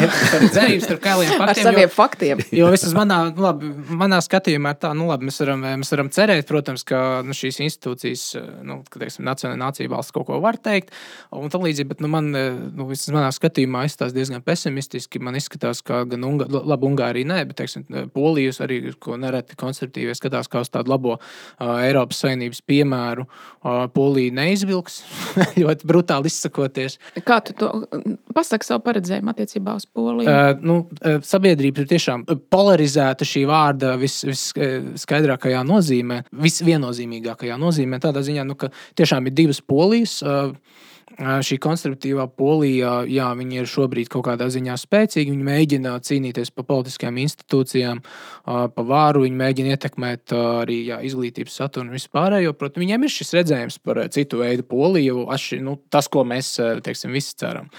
cerības starp kailiem faktiem. Ar saviem jo, faktiem. Jo vismaz manā, nu, labi, manā skatījumā tā, nu, labi, mēs, varam, mēs varam cerēt, protams, ka nu, šīs institūcijas, nu, ka, teiksim, Nacionālajā nācija valsts kaut ko var teikt. Un tam līdzīgi, bet nu, man, nu, vismaz manā skatījumā izskatās diezgan pesimistiski. Man izskatās, ka gan Unga, labi, Ungārija nē, bet, teiksim, Polijas arī, ko nereti konservatīvie skatās kā uz tādu labo uh, Eiropas Savienības piemēru, uh, Polija neizvilks, ļoti brutāli izsakoties. Kā tu to pasaki savu paredzējumu attiecībā uz Poliju? Uh, nu, sabiedrība ir tiešām polarizēta šī vārda vis, viskaidrākajā nozīmē, visviennozīmīgākajā nozīmē, tādā ziņā, nu, ka tiešām ir divas polijas. Uh, šī konservatīvā polija, jā, viņi ir šobrīd kaut kādā ziņā spēcīgi. Viņi mēģina cīnīties par politiskajām institūcijām, par vāru, viņi mēģina ietekmēt arī jā, izglītības saturu un vispārējo. Protams, viņiem ir šis redzējums par citu veidu poliju, atši, nu, tas, ko mēs teiksim, visi ceram.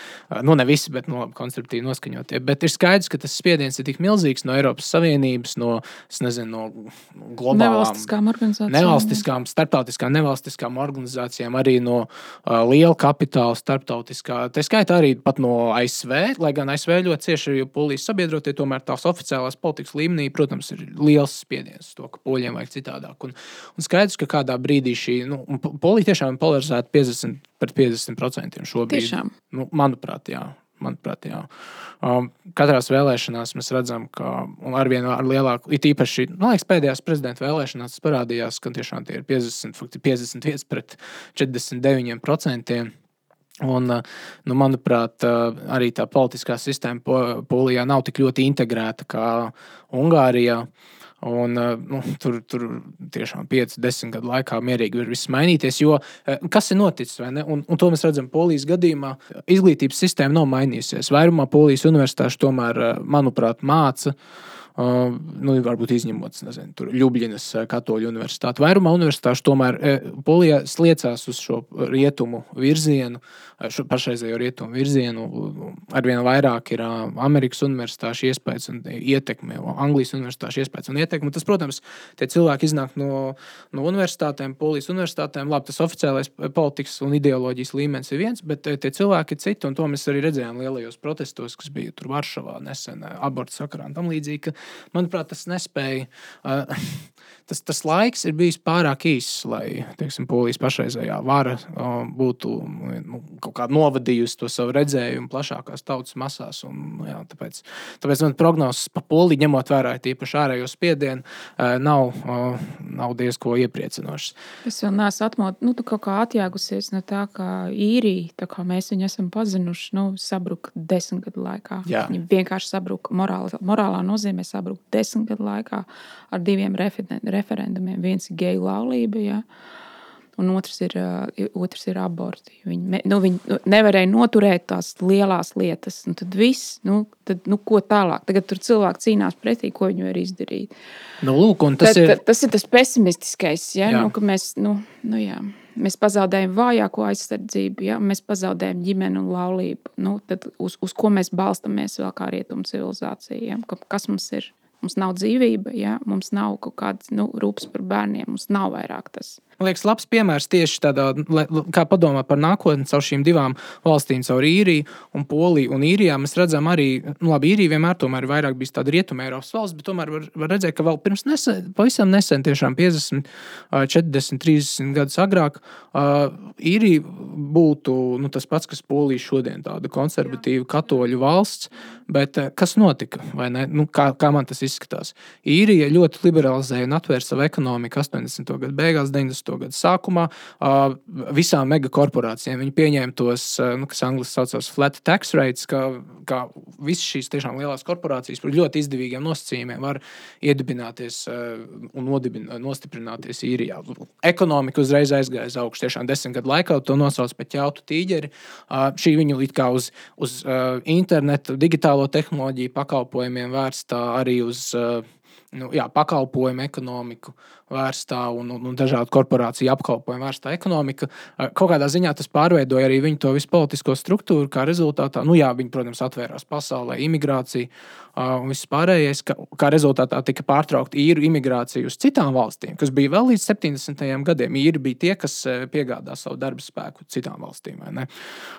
Nu, ne visi, bet no nu, konservatīvi noskaņotie. Bet ir skaidrs, ka tas spiediens ir tik milzīgs no Eiropas Savienības, no, nezinu, no globālām nevalstiskām organizācijām, nevalstiskām, starptautiskām nevalstiskām organizācijām, arī no uh, liela kapitāla kapitāla starptautiskā, tā skaitā arī no ASV, lai gan ASV ļoti cieši ir polijas sabiedrotie, tomēr tās oficiālās politikas līmenī, protams, ir liels spiediens to, ka poļiem vajag citādāk. Un, un skaidrs, ka kādā brīdī šī nu, polija tiešām ir polarizēta 50 pret 50% šobrīd. Tiešām. Nu, manuprāt, jā. Manuprāt, jā. Um, katrās vēlēšanās mēs redzam, ka ar vien ar lielāku, it īpaši man liekas, pēdējās prezidenta vēlēšanās parādījās, ka tiešām tie ir 50, 51 pret 49%. Un, eh, nu, manuprāt, eh, arī tā politiskā sistēma Polijā nav tik ļoti integrēta kā Ungārijā. Un, eh, nu, tur, tur tiešām 5, 10 gadu laikā mierīgi var viss mainīties. Jo kas ir noticis? Un, un to mēs redzam Polijas gadījumā. Izglītības sistēma nav mainījusies. Vairumā Polijas universitāšu tomēr, manuprāt, māca Uh, nu, varbūt izņemot nezinu, Ljubljanas katoļu universitāti. Vairumā universitāšu tomēr Polija sliecās uz šo rietumu virzienu, šo pašreizējo rietumu virzienu. Arvien vairāk ir Amerikas universitāšu iespējas un ietekme, Anglijas universitāšu iespējas un ietekme. Tas, protams, tie cilvēki iznāk no, no universitātēm, Polijas universitātēm. Labi, tas oficiālais politikas un ideoloģijas līmenis ir viens, bet tie cilvēki ir citi. To mēs arī redzējām lielajos protestos, kas bija tur Varšavā nesen abortu sakarā un tam līdzīgi manuprāt, tas nespēja. Uh, tas, tas laiks ir bijis pārāk īss, lai teiksim, polijas pašreizējā vara uh, būtu nu, kaut kā novadījusi to savu redzējumu plašākās tautas masās. Un, nu, jā, tāpēc, tāpēc man prognozes par poliju, ņemot vērā tīpaši ārējo spiedienu, uh, nav, uh, nav diezko iepriecinošas. Es vēl neesmu atmot, nu, kaut kā atjēgusies no tā, ka īrija, tā kā mēs viņu esam pazinuši, nu, sabruka desmit gadu laikā. Jā. Viņa vienkārši sabruka morāli, morālā nozīmē sabrukt desmit gadu laikā ar diviem referendumiem. Viens ir geju laulība, ja, un otrs ir, otrs ir aborti. Viņi, nu, viņi nu, nevarēja noturēt tās lielās lietas. Tad viss, nu, tad, nu, ko tālāk? Tagad tur cilvēki cīnās pretī, ko viņi var izdarīt. Nu, lūk, tas, tad, ir... tas ir tas pesimistiskais, ja, nu, ka mēs. Nu, nu, jā. Mēs pazaudējam vājāko aizsardzību, ja mēs pazaudējam ģimeni un laulību. Nu, uz, uz ko mēs balstāmies vēl kā rietumu civilizācija? Ja? Kas mums ir? Mums nav dzīvība, ja? mums nav kaut kādas nu, rūpes par bērniem, mums nav vairāk tas. Man liekas, labs piemērs tieši tādā, kā padomāt par nākotni caur šīm divām valstīm, caur īriju un poliju. Un īrijā mēs redzam arī, nu, labi, īrija vienmēr tomēr ir vairāk bijis tāda rietuma Eiropas valsts, bet tomēr var, var redzēt, ka vēl pirms nesen, pavisam nesen, tiešām 50, 40, 30 gadus agrāk, īrija būtu nu, tas pats, kas polija šodien, tāda konservatīva katoļu valsts. Bet kas notika? Nu, kā, kā man tas izskatās? Īrija ļoti liberalizēja un atvēra savu ekonomiku 80. gadu beigās, 90 gadu sākumā visām megakorporācijām. Viņi pieņēma tos, nu, kas angļuiski saucās flat tax rates, ka, ka visas šīs tiešām lielās korporācijas par ļoti izdevīgiem nosacījumiem var iedibināties un nodibin, nostiprināties īrijā. Ekonomika uzreiz aizgāja uz augšu. Tiešām desmit gadu laikā to nosauc par ķautu tīģeri. Šī viņu it kā uz, uz internetu, digitālo tehnoloģiju pakalpojumiem vērsta arī uz nu, jā, pakalpojumu ekonomiku vērstā un, un, un dažādu korporāciju apkalpojumu vērstā ekonomika. Kaut kādā ziņā tas pārveidoja arī viņu to visu politisko struktūru, kā rezultātā, nu jā, viņi, protams, atvērās pasaulē, imigrācija un viss pārējais, ka, kā rezultātā tika pārtraukta īru imigrācija uz citām valstīm, kas bija vēl līdz 70. gadiem. Īri bija tie, kas piegādā savu darbu spēku citām valstīm.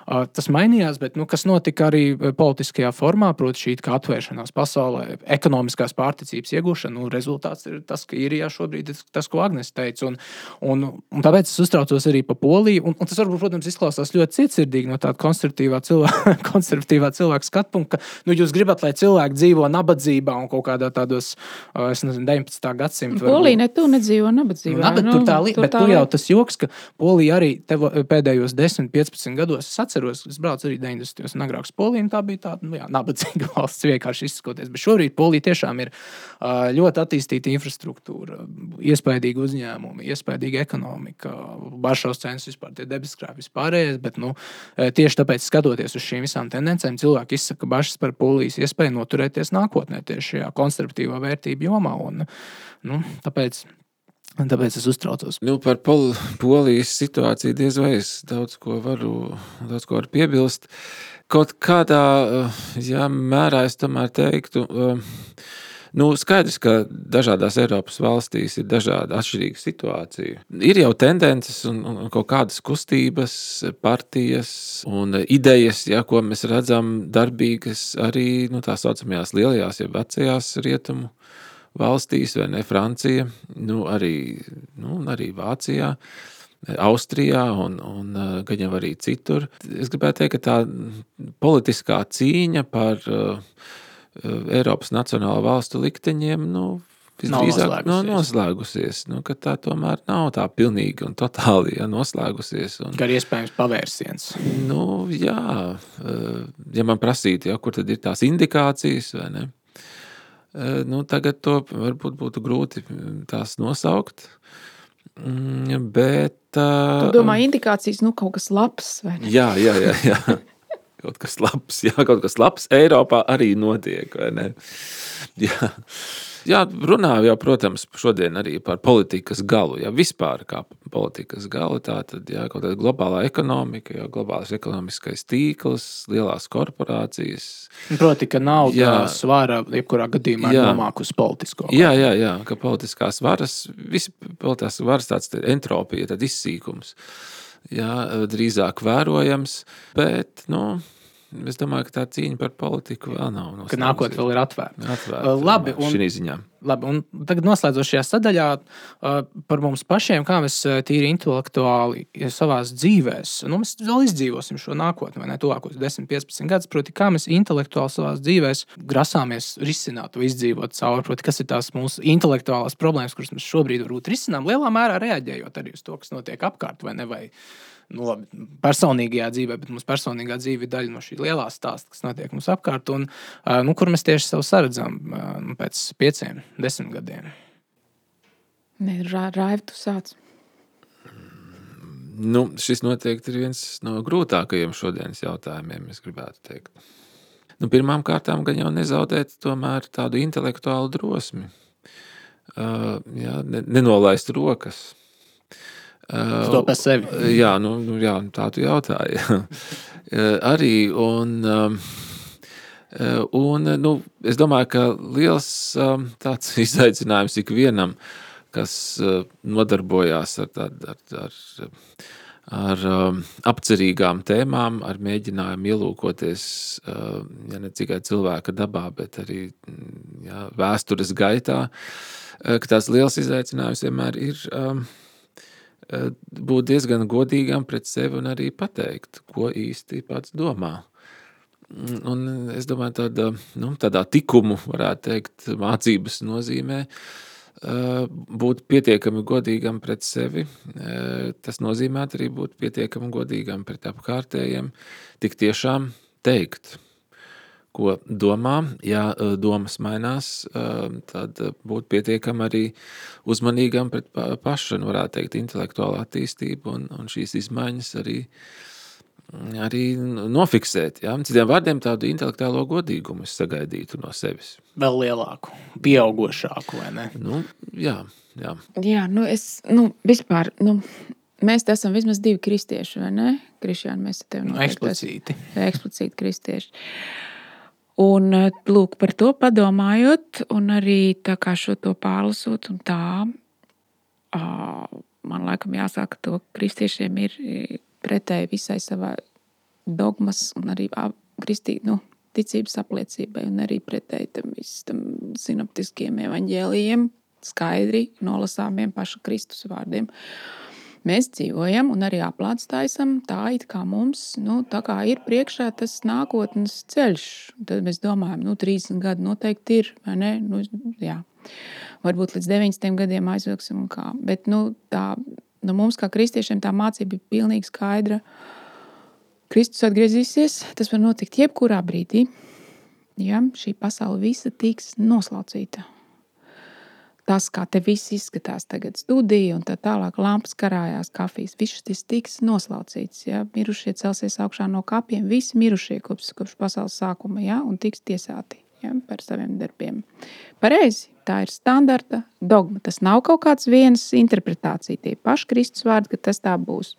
Tas mainījās, bet nu, kas notika arī politiskajā formā, proti, šī atvēršanās pasaulē, ekonomiskās pārticības iegūšana, nu, rezultāts ir tas, ka īrijā šobrīd ir tas, ko Agnēs teica. Un, un, un tāpēc es uztraucos arī par Poliju. Un, un tas varbūt, protams, izklausās ļoti cietsirdīgi no tāda konservatīvā cilvēka, konservatīvā cilvēka skatu punkta, ka nu, jūs gribat, lai cilvēki dzīvo nabadzībā un kaut kādā tādos, nezinu, 19. gadsimta. Polija ne tu nedzīvo nabadzībā. Nu, nabad, nu, tur tā līnija, bet tā tur jau tas joks, ka Polija arī tev, pēdējos 10, 15 gados, es atceros, es braucu arī 90. un agrāk uz Poliju, un tā bija tāda nu, jā, nabadzīga valsts vienkārši izsakoties. Bet šobrīd Polija tiešām ir ļoti attīstīta infrastruktūra, iespaidīga uzņēmuma, iespaidīga ekonomika, Varšavas cenas vispār, tie debeskrāpji vispārējais. Bet nu, tieši tāpēc, skatoties uz šīm visām tendencēm, cilvēki izsaka bažas par Polijas iespēju noturēties nākotnē tieši šajā konservatīvā vērtību jomā. Un, nu, tāpēc Un tāpēc es uztraucos. Nu, par pol polijas situāciju diez vai es daudz ko varu, daudz ko varu piebilst. Kaut kādā jā, mērā es tomēr teiktu, nu, skaidrs, ka dažādās Eiropas valstīs ir dažāda atšķirīga situācija. Ir jau tendences un, un kaut kādas kustības, partijas un idejas, ja, ko mēs redzam darbīgas arī nu, tā saucamajās lielajās, ja vecajās rietumu valstīs, vai ne Francija, nu, arī, nu, arī Vācijā. Austrijā un, un gan jau arī citur. Es gribētu teikt, ka tā politiskā cīņa par uh, Eiropas nacionālo valstu likteņiem nu, visdrīzāk nav noslēgusies. noslēgusies nu, tā tomēr nav tā pilnīgi un totāli ja, noslēgusies. Un, Kā iespējams pavērsiens. Nu, jā, ja man prasītu, ja, kur tad ir tās indikācijas vai ne? Nu, tagad to varbūt būtu grūti tās nosaukt. Mm, bet. Tu domā, indikācijas, nu, kaut kas labs, vai ne? Jā, jā, jā. jā. Kaut kas labs, jā, kaut kas labs Eiropā arī notiek, vai ne? Jā. Jā, runāju jau, protams, šodien arī par politikas galu. Jā, vispār kā politikas galu, tā tad jā, kaut kāda globālā ekonomika, jau globālais ekonomiskais tīkls, lielās korporācijas. Proti, ka nauda jā, svara jebkurā gadījumā jā, nomāk uz politisko. Varu. Jā, jā, jā, ka politiskās varas, visi politiskās varas tāds entropija, tad izsīkums. Jā, drīzāk vērojams, bet, nu, Es domāju, ka tā cīņa par politiku vēl nav. Ka nākotnē vēl ir atvērta. atvērta labi, un. Labi, un tagad noslēdzot šajā sadaļā par mums pašiem, kā mēs tīri intelektuāli savā dzīvē, nu, mēs vēl izdzīvosim šo nākotni, vai ne tuvākos 10, 15 gadus. Proti, kā mēs intelektuāli savā dzīvē grasāmies risināt vai izdzīvot cauri, proti, kas ir tās mūsu intelektuālās problēmas, kuras mēs šobrīd varbūt risinām, lielā mērā reaģējot arī uz to, kas notiek apkārt vai ne. Vai nu, labi, personīgajā dzīvē, bet mūsu personīgā dzīve ir daļa no šī lielā stāsta, kas notiek mums apkārt, un nu, kur mēs tieši sev saredzam nu, pēc pieciem, desmit gadiem. Nē, rāvi tu sāc. Nu, šis noteikti ir viens no grūtākajiem šodienas jautājumiem, es gribētu teikt. Nu, Pirmām kārtām gan jau nezaudēt tādu intelektuālu drosmi. Uh, jā, nenolaist rokas. Uh, to par sevi. Jā, nu, nu, jā tā tu jautāji. Arī, un, um, un nu, es domāju, ka liels um, tāds izaicinājums ikvienam, kas uh, nodarbojās ar, ar, ar, ar, ar um, apcerīgām tēmām, ar mēģinājumu ielūkoties ja ne tikai cilvēka dabā, bet arī jā, vēstures gaitā, ka tās liels izaicinājums vienmēr ir Eh, būt diezgan godīgam pret sevi un arī pateikt, ko īsti pats domā. Un es domāju, tāda, nu, tādā tikumu, varētu teikt, mācības nozīmē būt pietiekami godīgam pret sevi. Tas nozīmē arī būt pietiekami godīgam pret apkārtējiem, tik tiešām teikt – ko domā. Ja e, domas mainās, e, tad būt pietiekami arī uzmanīgam pret pašu, nu, varētu teikt, intelektuālu attīstību un, un šīs izmaiņas arī arī nofiksēt. Ja? Citiem vārdiem, tādu intelektuālo godīgumu es sagaidītu no sevis. Vēl lielāku, pieaugušāku, vai ne? Nu, jā, jā. Jā, nu es nu, vispār. Nu, Mēs esam vismaz divi kristieši, vai ne? Kristiāni, mēs te nu, eksplicīti. Eksplicīti kristieši. Un lūk, par to padomājot, un arī šo to pārlasot, un tā, man laikam jāsaka, ka to kristiešiem ir pretēji visai savai dogmas un arī kristī, nu, ticības apliecībai, un arī pretēji tam visam sinoptiskiem evaņģēlijiem, skaidri nolasāmiem paša Kristus vārdiem. Mēs dzīvojam un arī aplātstāsim tā, it kā mums nu, kā ir priekšā tas nākotnes ceļš. Tad mēs domājam, nu, 30 gadi noteikti ir, vai ne? Nu, jā. Varbūt līdz 90 gadiem aizvilksim, kā. bet nu, tā nu, mums, kā kristiešiem, tā mācība ir pilnīgi skaidra. Kristus atgriezīsies, tas var notikt jebkurā brīdī. Ja, šī pasaule visa tiks noslaucīta. Tas, kā te viss izskatās, tagad studija un tā tālāk, lampas karājās, kafijas, viss tas tiks noslaucīts. Ja? Mirušie celsies augšā no kapiem, visi mirušie kopš, kopš pasaules sākuma, ja? un tiks tiesāti ja? par saviem darbiem. Pareizi, Tā ir standarta dogma. Tas nav kaut kāds viens interpretācija. Tie paši Kristus vārdi, ka tas tā būs.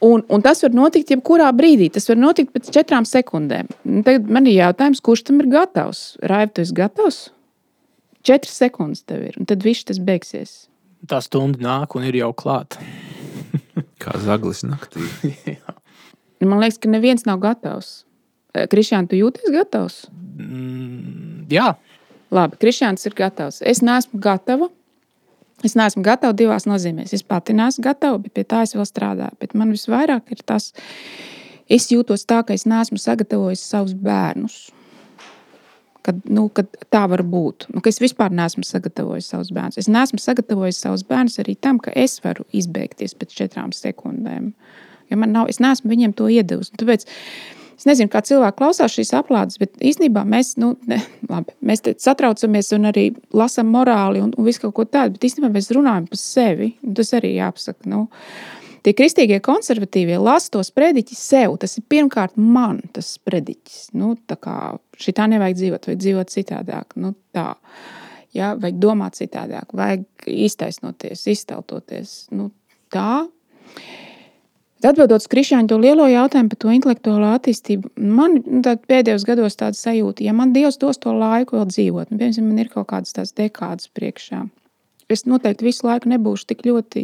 Un, un tas var notikt jebkurā brīdī. Tas var notikt pēc četrām sekundēm. Tagad man ir jautājums, kurš tam ir gatavs? Raivi, tu esi gatavs? Četras sekundes tev ir, un tad viss tas beigsies. Tā stunda nāk un ir jau klāta. Kā zaglis naktī. man liekas, ka neviens nav gatavs. Kristiāna, tu jūties gatavs? Mm, jā. Labi, Kristians ir gatavs. Es neesmu gatava. Es neesmu gatava divās nozīmēs. Es pati neesmu gatava, bet pie tā es vēl strādāju. Bet man visvairāk ir tas, es jūtos tā, ka es neesmu sagatavojis savus bērnus. Kad, nu, kad tā var būt. Nu, es vispār neesmu sagatavojis savus bērnus. Es neesmu sagatavojis savus bērnus arī tam, ka es varu izbeigties pēc četrām sekundēm. Ja nav, es neesmu viņiem to iedevusi. Tāpēc Es nezinu, kā cilvēki klausās šīs aplādes, bet īstenībā mēs, nu, ne, labi, mēs satraucamies un arī lasām morāli un, un visu kaut ko tādu. Bet īstenībā mēs runājam par sevi. Tas arī jāpasaka. Nu, Tie kristīgie konservatīvie lasa tos prediķus sev. Tas ir pirmkārt man tas prediķis. Nu, tā nevajag dzīvot, vajag dzīvot citādāk. Nu, tā. Ja, vajag domāt citādāk, vajag iztaisnoties, izteltoties. Nu, tā Atbildot uz Krišāņa to lielo jautājumu par to intelektuālo attīstību, man pēdējos gados tāda sajūta, ja man Dievs dos to laiku vēl dzīvot, nu, piemēram, man ir kaut kādas tādas dekādas priekšā. Es noteikti visu laiku nebūšu tik ļoti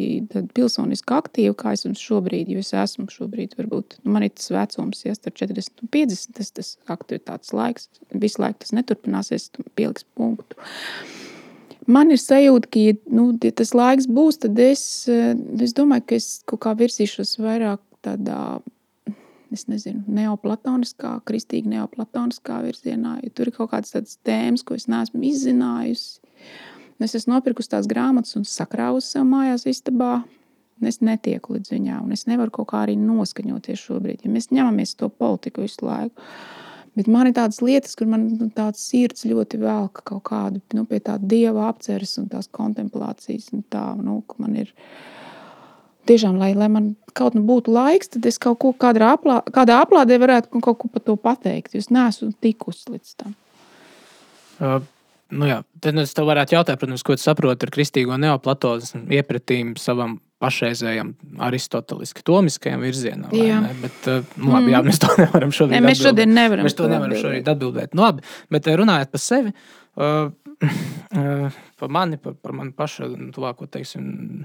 pilsoniski aktīva, kā es esmu šobrīd. Jo es esmu šobrīd, varbūt nu, man ir tas vecums, ja starp 40 un 50, tas, tas aktivitātes laiks. Visu laiku tas neturpināsies, pieliks punktu. Man ir sajūta, ka, ja, nu, ja tas laiks būs, tad es, eh, es domāju, ka es kaut kā virzīšos vairāk tādā, es nezinu, neoplatoniskā, kristīgi neoplatoniskā virzienā. Ja tur ir kaut kādas tādas tēmas, ko es neesmu izzinājusi. Es esmu nopirkusi tās grāmatas un sakrāvusi sev mājās istabā. Es netieku līdz viņām, un es nevaru kaut kā arī noskaņoties šobrīd. Ja mēs ņemamies to politiku visu laiku, Bet man ir tādas lietas, kur man nu, tāds sirds ļoti velk kaut kādu nu, pie tā dieva apceres un tās kontemplācijas. Un tā, nu, man ir tiešām, lai, lai man kaut nu būtu laiks, tad es kaut ko kādā, aplā, kādā aplādē varētu kaut ko par to pateikt. Es neesmu tikusi līdz tam. Uh. Nu jā, tad es tev varētu jautāt, protams, ko tu saproti ar kristīgo neoplatonismu iepratīm savam pašreizējam aristoteliski tomiskajam virzienam. Bet, uh, nu, labi, jā, mēs to nevaram šobrīd ne, mēs atbildēt. Šodien nevaram mēs to nevaram šobrīd atbildēt. Nu, labi, bet uh, runājot par sevi, uh, uh, par mani, par, par mani pašu tuvāko, teiksim,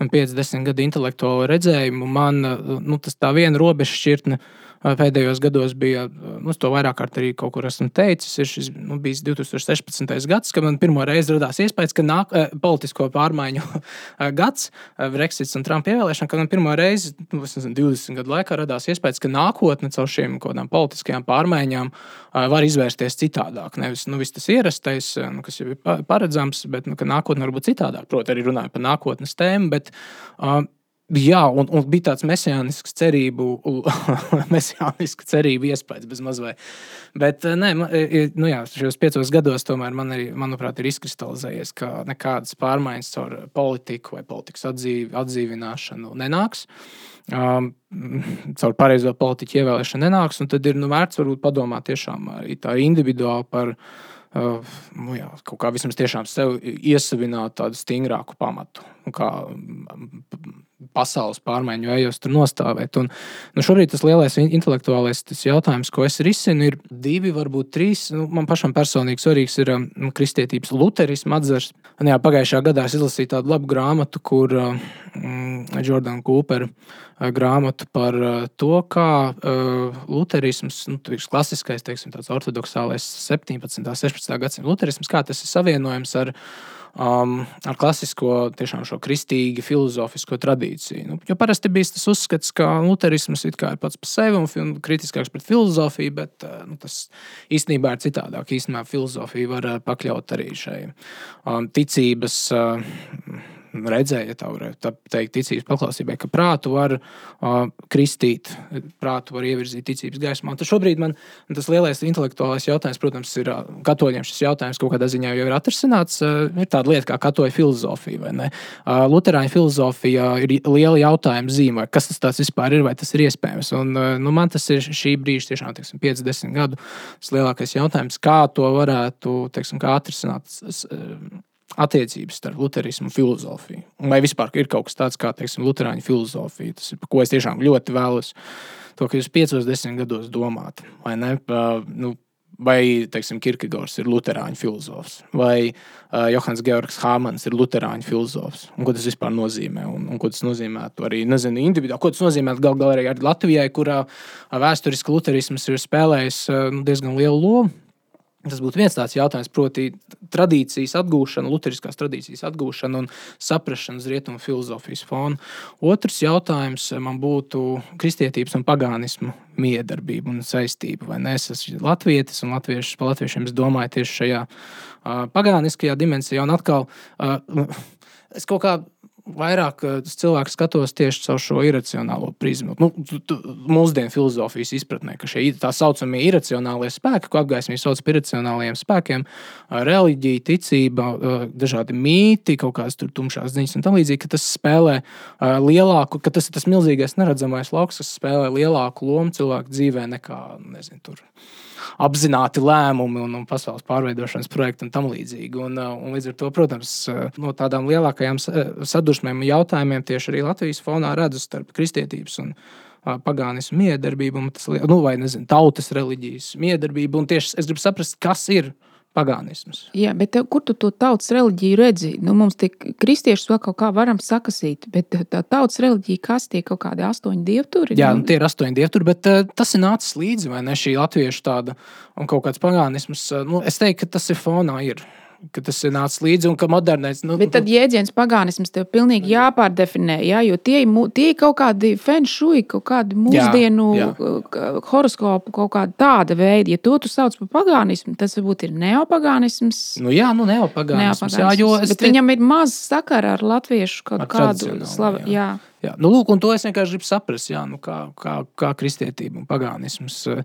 50 gadu intelektuālo redzējumu, man nu, tas tā viena robeža šķirtne. Uh, pēdējos gados bija, nu, to vairāk kārt arī kaut kur esmu teicis, ir šis nu, bijis 2016. gads, kad man pirmo reizi radās iespējas, ka nāk eh, politisko pārmaiņu gads, Brexits un Trumpa ievēlēšana, kad man pirmo reizi, nu, nezinu, 20 gadu laikā radās iespējas, ka nākotne caur šīm kaut kādām politiskajām pārmaiņām var izvērsties citādāk. Nevis nu, tas ierastais, nu, kas jau ir paredzams, bet nu, nākotne var būt citādāk. Protams, arī runājot par nākotnes tēmu. Bet, uh, Jā, un, un bija tāds mesijānisks cerību, mesijānisks cerību iespējas bez mazliet. Bet nē, nu jā, šajos piecos gados tomēr man arī, manuprāt, ir izkristalizējies, ka nekādas pārmaiņas caur politiku vai politikas atdzīvi, atdzīvināšanu nenāks. Um, caur pareizo politiķu ievēlēšanu nenāks, un tad ir nu, vērts varbūt padomāt tiešām arī tā individuāli par uh, nu, jā, kaut kā vismaz tiešām sev iesavināt tādu stingrāku pamatu. Kā pasaules pārmaiņu vējos tur nostāvēt. Un, nu, šobrīd tas lielais intelektuālais tas jautājums, ko es risinu, ir divi, varbūt trīs. Nu, man pašam personīgi svarīgs ir um, kristietības luterisma atzars. Un, jā, pagājušā gadā es izlasīju tādu labu grāmatu, kur um, Jordana Kūpera uh, grāmatu par uh, to, kā uh, luterisms, nu, klasiskais, teiksim, tāds ortodoksālais 17. un 16. gadsimta luterisms, kā tas ir savienojams ar um, ar klasisko, tiešām šo kristīgu, filozofisko tradīciju. Nu, jo parasti bija tas uzskats, ka luterisms ir pats par sevi un kritiskāks pret filozofiju, bet uh, nu, tas īstenībā ir citādāk. Īstenībā filozofija var uh, pakļaut arī šai um, ticības. Uh, redzēja, ja tā varētu teikt, ticības paklausībai, ka prātu var uh, kristīt, prātu var ievirzīt ticības gaismā. Tad šobrīd man tas lielais intelektuālais jautājums, protams, ir uh, katoļiem šis jautājums kaut kādā ziņā jau ir atrisināts. Uh, ir tāda lieta kā katoļu filozofija, vai ne? Uh, Luterāņu filozofija ir liela jautājuma zīme, kas tas vispār ir, vai tas ir iespējams. Un, uh, nu, man tas ir šī brīža, tiešām, teiksim, 50 gadu lielākais jautājums, kā to varētu teiksim, kā atrisināt attiecības starp luterismu un filozofiju. Vai vispār ir kaut kas tāds kā teiksim, luterāņu filozofija, tas ir ko es tiešām ļoti vēlos. To, ka jūs piecos, desmit gados domājat, vai ne? Nu, vai teiksim, Kirkegors ir luterāņu filozofs, vai uh, Johans Georgs Hāmans ir luterāņu filozofs. Un, ko tas vispār nozīmē? Un, un ko tas nozīmē arī nezinu, individuāli? Ko tas nozīmē gal galā arī Latvijai, kurā vēsturiski luterisms ir spēlējis uh, diezgan lielu lomu? Tas būtu viens tāds jautājums, proti, tradīcijas atgūšana, luteriskās tradīcijas atgūšana un saprāšana uz rietumu filozofijas fona. Otrs jautājums man būtu kristietības un pagānismu miedarbība un saistība. Vai ne? Es esmu latvietis un latviešus pa latviešiem es domāju tieši šajā uh, pagāniskajā dimensijā. Un atkal, uh, es kaut kā vairāk eh, cilvēku skatos tieši caur šo iracionālo prizmu. Nu, mūsdienu filozofijas izpratnē, ka šie tā saucamie iracionālie spēki, ko apgaismīgi sauc par iracionāliem spēkiem, reliģija, ticība, dažādi mīti, kaut kādas tumšās ziņas un tā līdzīgi, ka tas spēlē lielāku, ka tas ir tas milzīgais neredzamais lauks, kas spēlē lielāku lomu cilvēku dzīvē nekā, nezinu, tur apzināti lēmumi un, un pasaules pārveidošanas projekti un tam līdzīgi. Un, uh, un līdz ar to, protams, uh, no tādām lielākajām sadursmēm jautājumiem tieši arī Latvijas fonā redzu starp kristietības un uh, pagānismu miedarbību, un tas, nu, vai nezinu, tautas reliģijas miedarbību. Un tieši es gribu saprast, kas ir pagānisms. Jā, bet tev, kur tu to tautas reliģiju redzi? Nu, mums tie kristiešus vēl kaut kā varam sakasīt, bet tā tautas reliģija, kas tie kaut kādi astoņi dievturi? Jā, nu, tie ir astoņi dievturi, bet uh, tas ir nācis līdzi, vai ne šī latviešu tāda un kaut kāds pagānisms. Nu, es teiktu, ka tas ir fonā. Ir ka tas ir nācis līdzi un ka modernais. Nu, Bet tad jēdziens pagānisms tev pilnīgi jāpārdefinē, jā, jo tie, tie ir kaut kādi fenšui, kaut kādi mūsdienu jā, jā. horoskopu, kaut kāda tāda veida. Ja to tu sauc par pagānismu, tas varbūt ir neopagānisms. Nu jā, nu neopagānisms. neopagānisms. Jā, jo Bet te... viņam ir maz sakara ar latviešu kaut ar kādu slavu. Jā. Jā. Jā, nu, lūk, to es vienkārši gribu saprast, jā, nu, kā, kā, kā kristietība un pagānisms uh,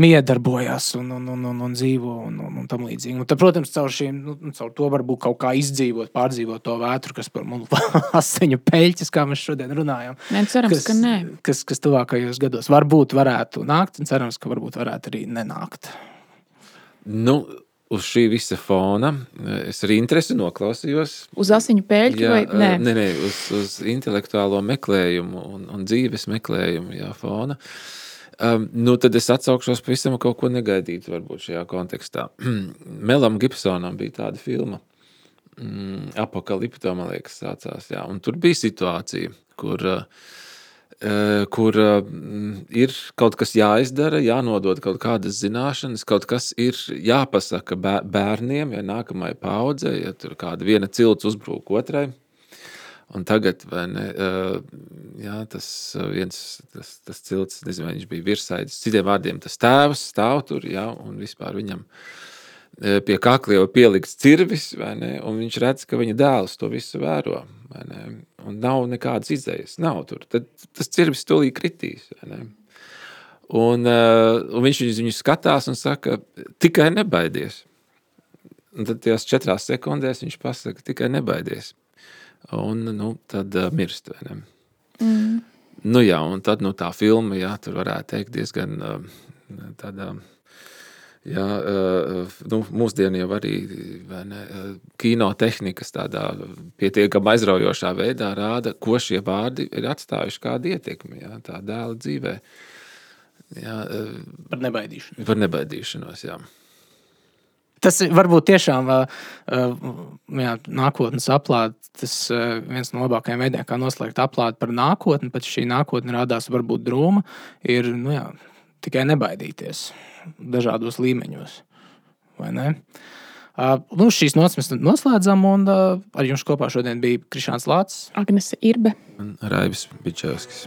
miedarbojās un, un, un, un, un dzīvo un, un, un tam līdzīgi. Un tad, protams, caur, šiem, nu, caur to varbūt kaut kā izdzīvot, pārdzīvot to vētru, kas par mums asiņu peļķis, kā mēs šodien runājam. Nē, cerams, kas, ka nē. Kas, kas tuvākajos gados varbūt varētu nākt, un cerams, ka varbūt varētu arī nenākt. Nu, uz šī visa fona es ar interesi noklausījos. Uz asiņu pēļķu jā, vai nē? Nē, nē uz, uz intelektuālo meklējumu un, un dzīves meklējumu jā, fona. Um, nu, tad es atsaukšos pavisam kaut ko negaidītu, varbūt šajā kontekstā. Melam Gibsonam bija tāda filma, mm, Apokalipto, man liekas, sācās. Jā, un tur bija situācija, kur uh, Eh, kur eh, ir kaut kas jāizdara, jānodod kaut kādas zināšanas, kaut kas ir jāpasaka bērniem, ja nākamajai paudzei, ja tur kāda viena cilts uzbrūk otrai. Un tagad, ne, eh, jā, tas viens tas, tas cilts, nezinu, viņš bija virsaitis, citiem vārdiem, tas tēvs stāv tur, jā, un vispār viņam e, pie kakla jau pielikts cirvis, ne, un viņš redz, ka viņa dēls to visu vēro. ne, Un nav nekādas izējas, nav tur. Tad tas cirvis tūlīt kritīs. Un, uh, un viņš viņu skatās un saka, tikai nebaidies. Un tad tajās četrās sekundēs viņš pasaka, tikai nebaidies. Un nu, tad uh, mirst. ne? Nu, jā, un tad nu, tā filma, jā, tur varētu teikt, diezgan uh, tāda. Jā, uh, nu, mūsdienā jau arī ne, uh, kino tehnikas tādā pietiekami aizraujošā veidā rāda, ko šie vārdi ir atstājuši kādu ietekmi jā, tā dēla dzīvē. Jā, uh, Par nebaidīšanu. par nebaidīšanos. Jā. Tas varbūt tiešām jā, nākotnes aplāde. Tas viens no labākajiem veidiem, kā noslēgt aplādi par nākotni, pat šī nākotne rādās varbūt drūma, ir nu, jā, tikai nebaidīties dažādos līmeņos. Vai ne? Uh, nu, šīs nots mēs noslēdzam, un uh, ar jums kopā šodien bija Krišāns Lācis. Agnese Irbe. Un Raivis Bičevskis.